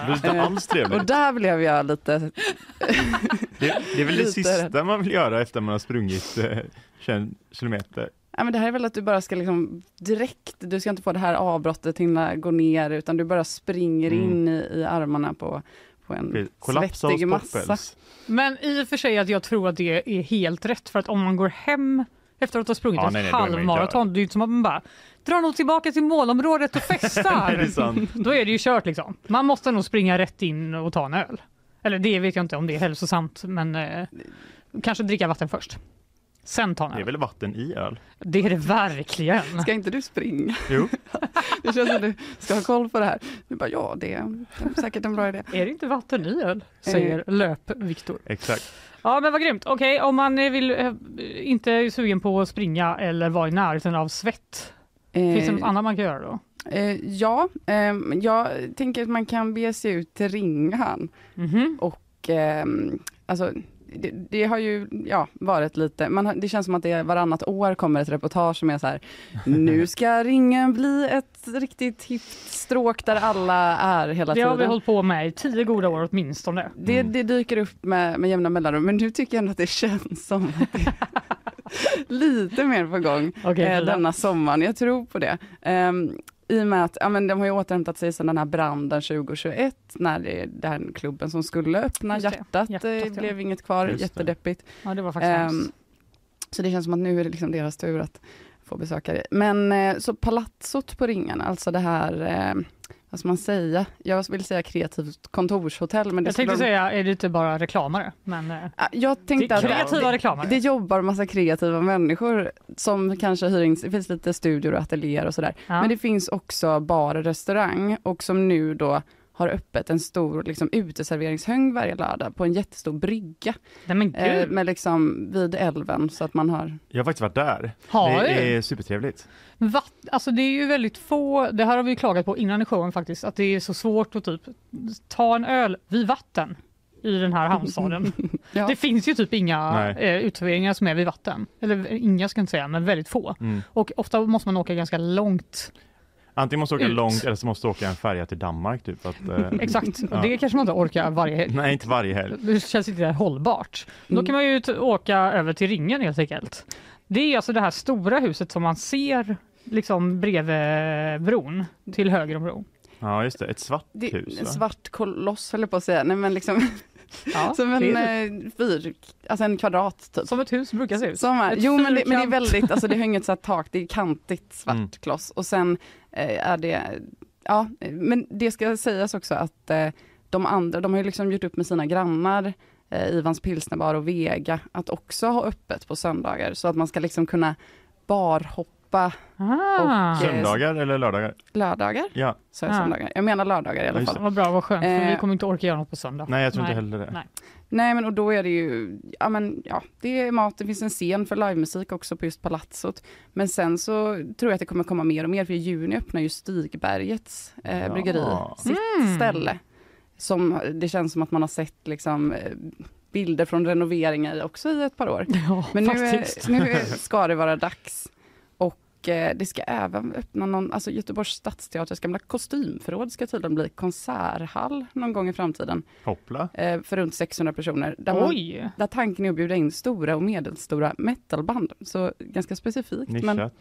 låter inte alls Och trevligt. där blev jag lite... Det, det är väl det sista man vill göra efter man har sprungit eh, 21 kilometer. Ja, men det här är väl att du bara ska liksom direkt, du ska inte få det här avbrottet hinna gå ner utan du bara springer Mm. in i, i armarna på, på en Kollapsa svettig massa. Men i och för sig att jag tror att det är helt rätt för att om man går hem efter att ha sprungit Ja, ett halvmaraton, det är ju inte som att man bara drar nog tillbaka till målområdet och festar. Nej, det är. Då är det ju kört liksom. Man måste nog springa rätt in och ta en öl. Eller det vet jag inte om det är hälsosamt, men eh, kanske dricka vatten först. Sen ta en Det är väl vatten i öl? Det är det verkligen. Ska inte du springa? Jo. Det känns som du ska ha koll på det här. Du bara, ja det är säkert en bra idé. Är det inte vatten i öl? Säger löp-Viktor. Exakt. Ja men vad grymt. Okej, om man eh, vill, eh, inte är sugen på att springa eller vara i närheten av svett, finns det något annat man kan göra då? Eh, ja, eh, jag tänker att man kan bege sig ut till Ringan. Mhm. Och eh, alltså, det, det har ju ja, varit lite, man det känns som att det varannat år kommer ett reportage som är så här, nu ska Ringen bli ett riktigt hippt stråk där alla är hela Det har vi tiden. hållit på med i tio goda år åtminstone. Det, det dyker upp med, med jämna mellanrum, men nu tycker jag ändå att det känns som att det lite mer på gång Okej, eh, denna sommaren. Jag tror på det. Ehm, I och med att ja, men de har ju återhämtat sig sedan den här branden 2021 när det, den klubben som skulle öppna hjärtat, hjärtat, eh, ja. blev inget kvar, Just det. jättedeppigt. Ja det var faktiskt hemskt. så det känns som att nu är det liksom deras tur att få besökare. Men eh, så palatsot på Ringarna, alltså det här, eh, vad ska man säga? Jag vill säga kreativt kontorshotell. Men det Jag tänkte skulle- säga, är det inte bara reklamare? Men eh, Ja, Jag det tänkte är att kreativa det, reklamare. det jobbar massa kreativa människor som kanske hyr in, det finns lite studior och ateljéer och sådär. Ja. Men det finns också bar och restaurang och som nu då har öppet en stor liksom, uteserveringshöng varje lördag på en jättestor brygga Nej men eh, med liksom vid älven så att man har Jag har faktiskt varit där. Har det är supertrevligt. Vatt, alltså det är ju väldigt få, det här har vi ju klagat på innan i showen faktiskt, att det är så svårt att typ ta en öl vid vatten i den här hamnstaden. Ja. Det finns ju typ inga eh, uteserveringar som är vid vatten. Eller inga ska jag inte säga, men väldigt få. Mm. Och ofta måste man åka ganska långt. Antingen måste du åka Ut. långt eller så måste du åka en färja till Danmark. Typ, att, eh, Exakt, och ja. det kanske man inte orkar varje helg. Nej, inte varje helg. Det känns inte hållbart. Då Mm. kan man ju åka över till ringen helt enkelt. Det är alltså det här stora huset som man ser liksom bredvid bron, till höger om bron. Ja, just det. Ett svart det, hus. en va? svart koloss höll jag på att säga. Nej, men liksom, Ja, som en eh, fyr, alltså en kvadrat typ. som ett hus brukar se ut. Som jo men det, men det är väldigt, alltså det har inget så här tak, det är kantigt svart Mm. kloss och sen är det, ja men det ska sägas också att eh, de andra, de har ju liksom gjort upp med sina grannar eh, Ivans pilsnerbar och Vega att också ha öppet på söndagar så att man ska liksom kunna barhoppa Ah. och, eh, Söndagar eller lördagar? lördagar. Ja. Så jag Ah. söndagar. Jag menar lördagar i alla fall. Vad bra, vad skönt, för Eh, vi kommer inte orka göra något på söndag. Nej, jag tror inte Nej. heller det. Nej. Nej men och då är det ju, ja men ja, det är mat, det finns en scen för livemusik också på just Palatsot. Men sen så tror jag att det kommer komma mer och mer, för i juni öppnar ju Stigbergets eh, Ja. bryggeri sitt Mm. ställe. Som det känns som att man har sett liksom eh, bilder från renoveringar i också i ett par år. Ja, Men nu, är, nu ska det vara dags. Eh, det ska även öppna någon, alltså Göteborgs stadsteaters gamla kostymförråd ska tydligen bli konserthall någon gång i framtiden. Hoppla. Eh, för runt 600 personer. Där, man, där tanken är att bjuda in stora och medelstora metalband. Så ganska specifikt. Men Nischat.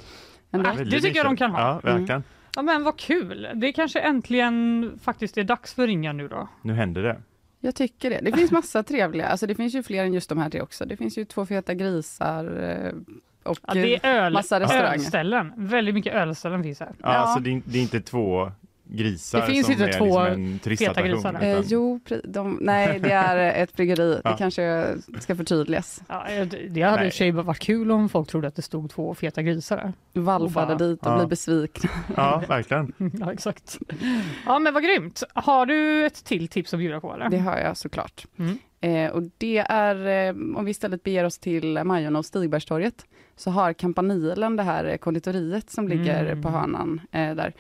ändå. Äh, det tycker jag de kan ha. Ja, verkligen. Ja men vad kul! Det kanske äntligen faktiskt är dags för ringa nu då. Nu händer det. Jag tycker det. Det finns massa trevliga, alltså det finns ju fler än just de här tre också. Det finns ju två feta grisar eh, och Ja, det är öl, massa restauranger. ölställen. Väldigt mycket ölställen finns här. Ja, Alltså det, är, det är inte två grisar Det finns som inte är två liksom en turistattraktion. feta grisar. Eh, utan- jo, de, nej det är ett bryggeri. Ja. Det kanske ska förtydligas. Ja, det det hade i Nej. och för sig varit kul om folk trodde att det stod två feta grisar där. Bara- dit och Ja. bli besvikna. Ja, verkligen. Ja, exakt. Ja, men vad grymt. Har du ett till tips att bjuda på eller? Det har jag såklart. Mm. Eh, och det är, eh, om vi istället beger oss till Majorna och Stigbergstorget, så har Kampanilen, det här eh, konditoriet som ligger Mm. på hörnan eh, där,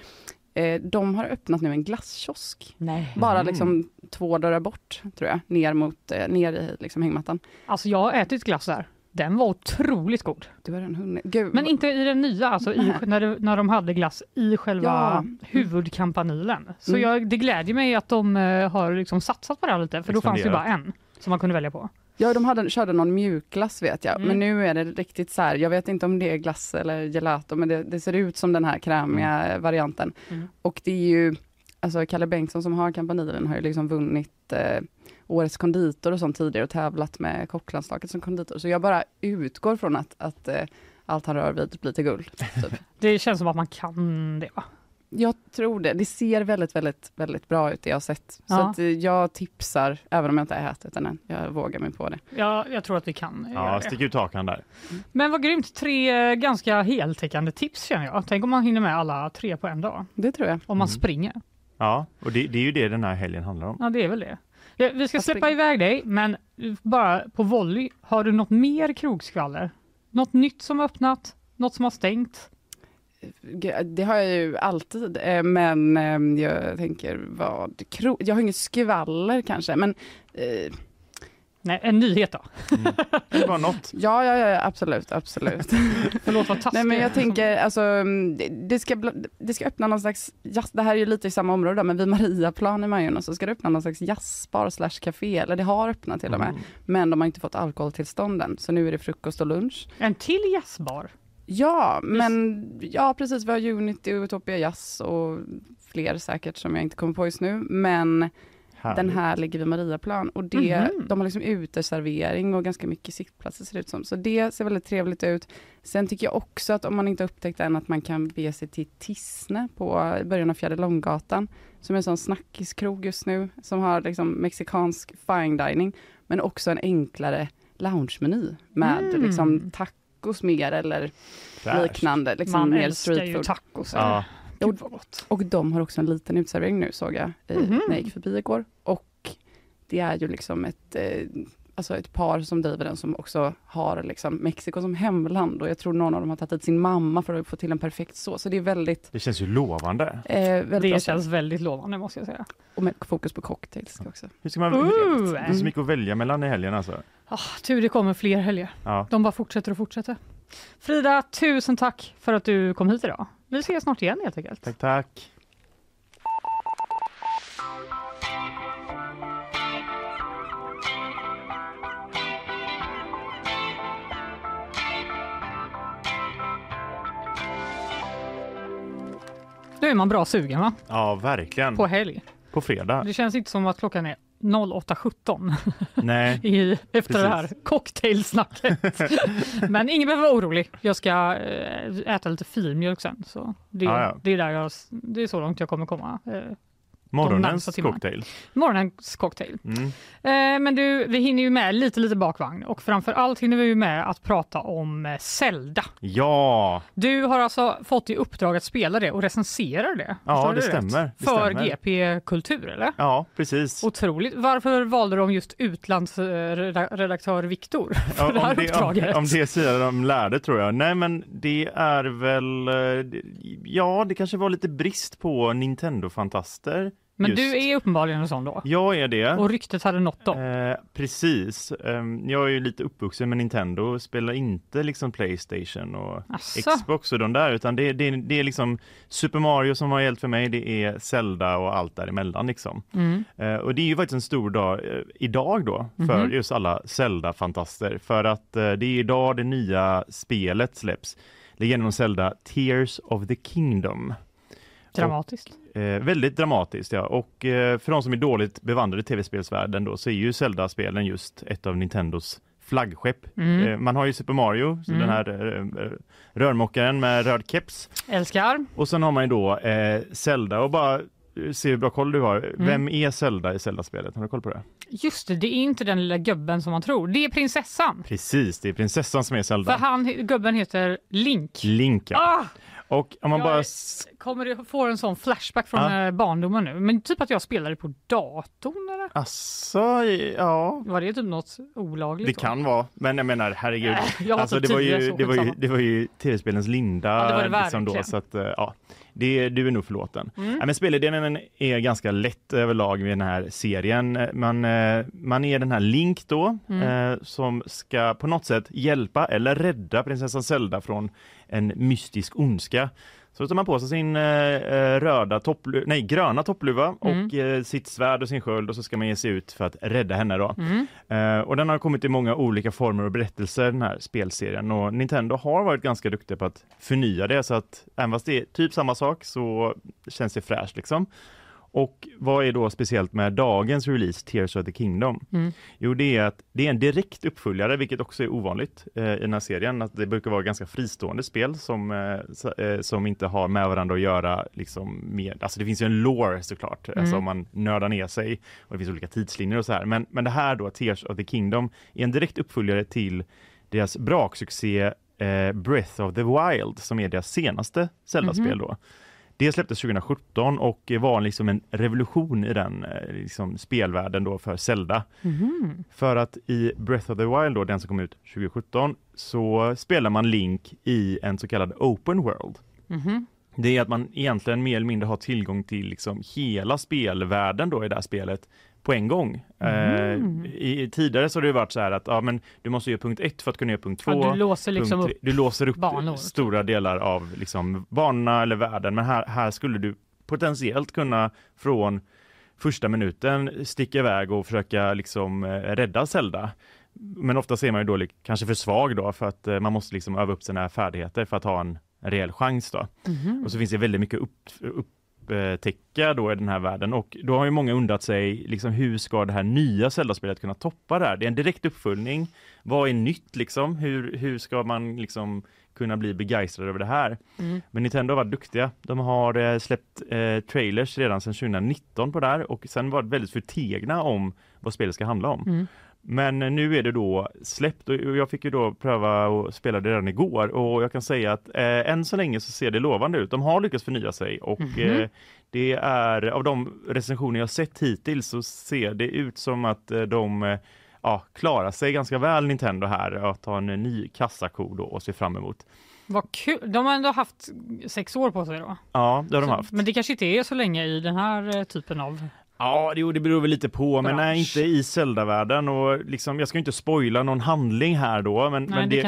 eh, de har öppnat nu en glasskiosk. Nej. Bara Mm. liksom två dörrar bort, tror jag, ner, mot, eh, ner i liksom hängmattan. Alltså jag har ätit glass där. Den var otroligt god. Du har en hunnit. Gud, Men inte i den nya, alltså i, när, det, när de hade glass i själva Ja. huvudkampanilen. Så Mm. jag, det glädjer mig att de eh, har liksom satsat på det här lite, för då fanns det bara en som man kunde välja på. Ja, de hade, körde någon mjukglass vet jag, Mm. men nu är det riktigt så här, jag vet inte om det är glass eller gelato, men det, det ser ut som den här krämiga varianten. Mm. Och det är ju, alltså Kalle Bengtsson som har Kampanilen har ju liksom vunnit eh, Årets konditor och sånt tidigare och tävlat med kocklandslaget som konditor. Så jag bara utgår från att, att eh, allt han rör vid blir till guld. Typ. Det känns som att man kan det va? Jag tror det. Det ser väldigt, väldigt, väldigt bra ut det jag har sett. Så Ja. att, eh, jag tipsar, även om jag inte har ätit den än. Jag vågar mig på det. Ja, jag tror att vi kan göra Ja, det. stick ut hakan där. Men vad grymt, tre eh, ganska heltäckande tips känner jag. Tänk om man hinner med alla tre på en dag. Det tror jag. Om man Mm. springer. Ja, och det, det är ju det den här helgen handlar om. Ja, det är väl det. Vi ska släppa iväg dig, men bara på volley, har du något mer krogskvaller? Något nytt som har öppnat? Något som har stängt? Det har jag ju alltid, eh, men eh, jag tänker vad... Jag har inget skvaller kanske, men eh, Nej, en nyhet då? Det var något. ja, ja, ja, absolut, absolut. Förlåt vad taskig Nej, men jag tänker, alltså, mm, det, det, ska, det ska öppna någon slags, jazz, det här är ju lite i samma område, då, men vid Mariaplan i Majorna så ska det öppna någon slags jazzbar slash café, eller det har öppnat till och med, Mm. men de har inte fått alkoholtillstånd än, så nu är det frukost och lunch. En till jazzbar? Ja, men ja precis, vi har Unity, Utopia Jazz och fler säkert som jag inte kommer på just nu, men Härligt. den här ligger vid Mariaplan och det, Mhm. de har liksom uteservering och ganska mycket sittplatser ser det ut som. Så det ser väldigt trevligt ut. Sen tycker jag också att om man inte upptäckt än att man kan bege sig till Tissne på början av Fjärde Långgatan, som är en sån snackiskrog just nu, som har liksom mexikansk fine dining, men också en enklare loungemeny med Mm. liksom tacos mer eller Fräscht. liknande, liksom Man mer älskar street ju food. tacos. Ja, Gud vad gott. Och de har också en liten utservering nu såg jag eh, Mhm. när jag gick förbi igår. Och det är ju liksom ett, eh, alltså ett par som driver den som också har liksom Mexiko som hemland och jag tror någon av dem har tagit hit sin mamma för att få till en perfekt sås. Så det är väldigt, det känns ju lovande. eh, väldigt bra Det sätt. känns väldigt lovande måste jag säga. Och med fokus på cocktails också. Hur ska man, Ooh. det är så mycket att välja mellan i helgen alltså. Ah, tur det kommer fler helger. Ja. De bara fortsätter och fortsätter. Frida, tusen tack för att du kom hit idag. Vi ses snart igen helt enkelt. Tack, tack. Nu är man bra sugen va? Ja, verkligen. På helg. På fredag. Det känns inte som att klockan är 08.17 Nej, i, efter det här Precis. cocktailsnacket. Men ingen behöver vara orolig. Jag ska eh, äta lite filmjölk sen. Så det, Ja, ja. det, är där jag, det är så långt jag kommer komma. Morgonens cocktail. morgonens cocktail. Mm. Eh, men du, vi hinner ju med lite, lite bakvagn och framför allt hinner vi med att prata om eh, Zelda. Ja, Du har alltså fått i uppdrag att spela det och recensera det. Ja, det stämmer. Det För stämmer. GP Kultur, eller? ja precis. Otroligt. Varför valde de just utlandsredaktör Viktor för Ja, det här det, uppdraget? om, om det säger de lärde tror jag. Nej men det är väl, eh, ja det kanske var lite brist på Nintendo-fantaster Men Just. du är uppenbarligen en sån då? Jag är det. Och ryktet hade nått dem? Eh, precis. Ehm, jag är ju lite uppvuxen med Nintendo, spelar inte liksom Playstation och Asså? Xbox och de där, utan det, det, det är liksom Super Mario som har gällt för mig, det är Zelda och allt däremellan liksom. Mm. Eh, och det är ju faktiskt en stor dag eh, idag då för Mhm. just alla Zelda-fantaster, för att eh, det är idag det nya spelet släpps. Legenden om Zelda, Tears of the Kingdom. Dramatiskt. Eh, väldigt dramatiskt ja, och eh, för de som är dåligt bevandrade i tv-spelsvärlden då så är ju Zelda-spelen just ett av Nintendos flaggskepp. Mm. Eh, man har ju Super Mario, så Mm. den här eh, eh, rörmokaren med röd keps. Älskar. Och sen har man ju då eh, Zelda och bara se hur bra koll du har. Mm. Vem är Zelda i Zelda-spelet? Har du koll på det? Just det, det är inte den lilla gubben som man tror. Det är prinsessan. Precis, det är prinsessan som är Zelda. För han, gubben heter Link. Link ja. Ah! Och om man Jag bara... är- Kommer du få en sån flashback från Ja. barndomen nu? Men typ att jag spelade på datorn eller? Asså, ja. Var det typ något olagligt? Det då? kan vara, men jag menar herregud. Äh, jag alltså, typ det, var ju, det, var ju, det var ju tv-spelens linda. Ja, det var det liksom då, så att, eh, ja, det, du är nog förlåten. Mm. Ja, men spelidén är ganska lätt överlag med den här serien. Man, eh, man är den här Link då, Mm. eh, som ska på något sätt hjälpa eller rädda prinsessan Zelda från en mystisk ondska. Så tar man på sig sin eh, eh, röda topplu- nej, gröna toppluva Mm. och eh, sitt svärd och sin sköld och så ska man ge sig ut för att rädda henne då. Mm. Eh, och den har kommit i många olika former och berättelser den här spelserien och Nintendo har varit ganska duktiga på att förnya det så att även fast det är typ samma sak så känns det fräscht liksom. Och vad är då speciellt med dagens release, Tears of the Kingdom? Mm. Jo, det är att det är en direkt uppföljare, vilket också är ovanligt eh, i den här serien. Att det brukar vara ganska fristående spel som, eh, eh, som inte har med varandra att göra. Liksom, med, alltså det finns ju en lore såklart, Mm. alltså om man nördar ner sig och det finns olika tidslinjer och så här. Men, men det här då, Tears of the Kingdom, är en direkt uppföljare till deras braksuccé eh, Breath of the Wild, som är deras senaste Zelda-spel Mhm. då. Det släpptes 2017 och var liksom en revolution i den eh, liksom spelvärlden då för Zelda. Mhm. För att i Breath of the Wild, då, den som kom ut 2017, så spelar man Link i en så kallad open world. Mhm. Det är att man egentligen mer eller mindre har tillgång till liksom hela spelvärlden då i det här spelet på en gång. Mm. Eh, i, tidigare så har det varit så här att ja, men du måste göra punkt ett för att kunna göra punkt två. Ja, du låser liksom punkt upp du låser upp banor. stora delar av liksom banorna eller världen. Men här, här skulle du potentiellt kunna från första minuten sticka iväg och försöka liksom eh, rädda Zelda. Men ofta ser man ju då kanske för svag då för att eh, man måste liksom öva upp sina färdigheter för att ha en, en rejäl chans då. Mhm. Och så finns det väldigt mycket upp, upptäcka då i den här världen och då har ju många undrat sig liksom hur ska det här nya Zelda-spelet kunna toppa det här? Det är en direkt uppföljning. Vad är nytt liksom? Hur, hur ska man liksom kunna bli begeistrad över det här? Mm. Men Nintendo har varit duktiga. De har eh, släppt eh, trailers redan sedan 2019 på det här och sen varit väldigt förtegna om vad spelet ska handla om. Mm. Men nu är det då släppt och jag fick ju då pröva och spela det redan igår och jag kan säga att eh, än så länge så ser det lovande ut. De har lyckats förnya sig och Mhm. eh, det är av de recensioner jag sett hittills så ser det ut som att eh, de eh, ja, klarar sig ganska väl Nintendo här att ha en ny kassako då och se fram emot. Vad kul. De har ändå haft sex år på sig då. Ja, det har de haft. Men det kanske inte är så länge i den här eh, typen av... Ja, det, det beror väl lite på, men nej, inte i Zelda-världen och liksom, jag ska inte spoila någon handling här då, men, Nej, men det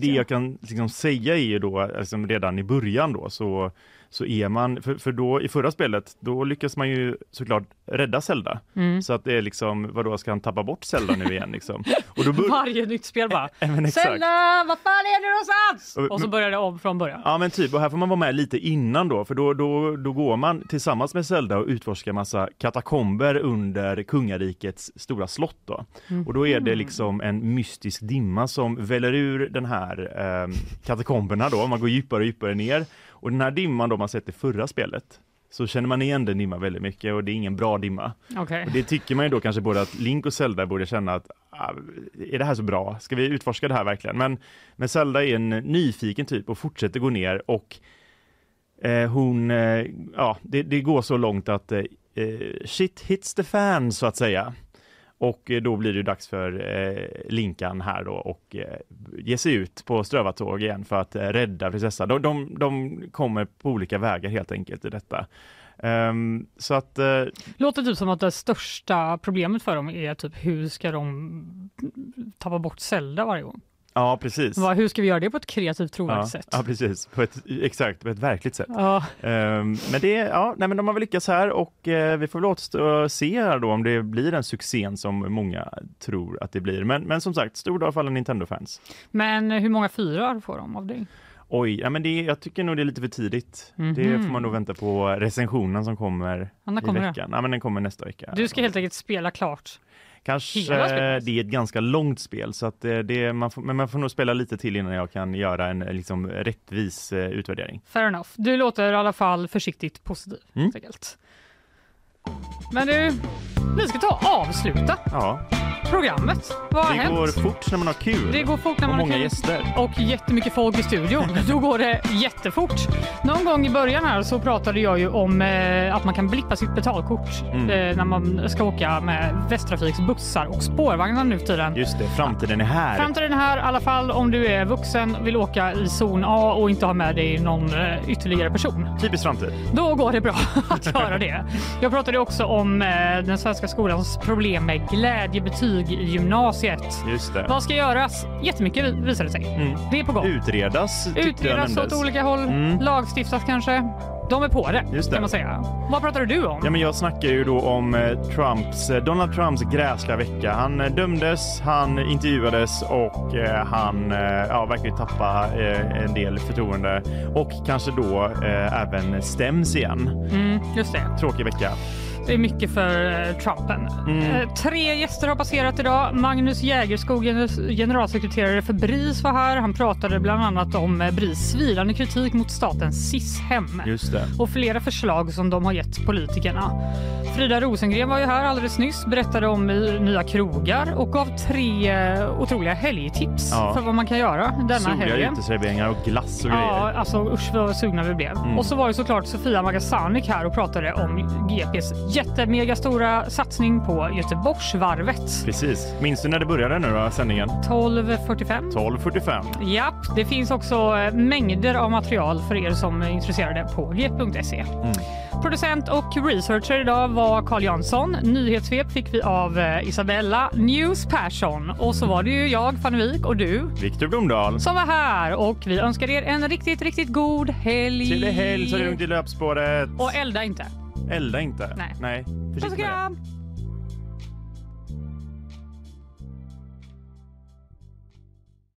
det ja. jag kan liksom säga är ju då, liksom redan i början då, så, så är man, för, för då i förra spelet, då lyckas man ju såklart rädda Zelda. Mm. Så att det är liksom, vadå, ska han tappa bort Zelda nu igen liksom? Och då bör- Varje nytt spel bara men exakt. Zelda, vad fan är det någonstans? Och- så börjar det om från början. Ja men typ, och här får man vara med lite innan då, för då, då, då går man tillsammans med Zelda och utforskar massa katakomber under kungarikets stora slott då. Och då är det liksom en mystisk dimma som väller ur den här eh, katakomberna då, man går djupare och djupare ner. Och den här dimman då man sett i förra spelet, så känner man igen den dimman väldigt mycket och det är ingen bra dimma. Okej. Och det tycker man ju då kanske både att Link och Zelda borde känna att ah, är det här så bra? Ska vi utforska det här verkligen? Men, men Zelda är en nyfiken typ och fortsätter gå ner och eh, hon, eh, ja, det, det går så långt att eh, eh, shit hits the fan så att säga. Och eh, då blir det dags för eh, Linkan här då och eh, ge sig ut på strövatåg igen för att eh, rädda prinsessan. De, de, de kommer på olika vägar helt enkelt i detta. Um, så att eh, Låter typ som att det största problemet för dem är typ hur ska de tappa bort Zelda varje gång? Ja, precis. Vad- Hur ska vi göra det på ett kreativt trovärdigt Ja, sätt? ja, precis. På ett, exakt, på ett verkligt sätt. Ja. Ehm, men det, ja, nej, men de har väl lyckats här och eh, vi får väl återstå se här då om det blir den succén som många tror att det blir. Men, men som sagt, stor dag för alla Nintendo-fans. Men hur många fyrar får de av dig? Oj, ja, men det, jag tycker nog det är lite för tidigt. Mhm. Det får man nog vänta på recensionen som kommer Ja, i kommer det? veckan. Ja, men den kommer nästa vecka. Du ska helt enkelt spela klart. Kanske det är ett ganska långt spel, så att det, det, man får, men man får nog spela lite till innan jag kan göra en liksom, rättvis eh, utvärdering. Fair enough. Du låter i alla fall försiktigt positiv. Mm. Men du, vi ska ta och avsluta Ja, programmet. Vad har det hänt? går fort när man har kul. Det går fort när och man har många kul. gäster. och jättemycket folk i studion. Då går det jättefort. Någon gång i början här så pratade jag ju om eh, att man kan blippa sitt betalkort Mm. eh, när man ska åka med Västtrafiks bussar och spårvagnar nu för tiden. Just det, framtiden är här. Framtiden är här i alla fall om du är vuxen, vill åka i zon A och inte ha med dig någon eh, ytterligare person. Typisk framtid. Då går det bra att göra det. Jag pratade också om eh, den svenska skolans problem med glädjebetyg i gymnasiet. Just det. Vad ska göras? Jättemycket vi- visar det sig. Mm. Det är på gång. Utredas, Utredas åt olika håll, Mm. lagstiftas kanske. De är på det, Just det. kan man säga. Vad pratade du om? Ja, men jag snackar ju då om eh, Trumps, eh, Donald Trumps gräsliga vecka. Han dömdes, han intervjuades och eh, han eh, ja, verkar ju tappa eh, en del förtroende och kanske då även stäms igen. Mm, just det. Tråkig vecka. Det är mycket för eh, Trumpen. Mm. Eh, tre gäster har passerat idag. Magnus Jägerskog, gener- generalsekreterare för BRIS var här. Han pratade bland annat om eh, BRIS svidande kritik mot statens SIS-hem och flera förslag som de har gett politikerna. Frida Rosengren var ju här alldeles nyss, berättade om nya krogar och gav tre otroliga helgtips Ja. för vad man kan göra denna Soliga helgen. uteserveringar och glass och Ja, grejer. alltså usch vad sugna vi blev. Mm. Och så var ju såklart Sofia Magasanik här och pratade om GPs jättemega stora satsning på Göteborgsvarvet. Precis. Minns du när det började nu då, sändningen? 12.45. 12.45. Japp, det finns också eh, mängder av material för er som är intresserade på g.se. Mm. Producent och researcher idag var Carl Jansson. Nyhetssvep fick vi av eh, Isabella News Persson. Och så var det ju jag, Fanny Wijk, och du Viktor Blomdahl. som var här. Och vi önskar er en riktigt, riktigt god helg. Trevlig helg, ta det lugnt i löpspåret. Och elda inte. Elda inte. Nej. Nej. Puss och kram!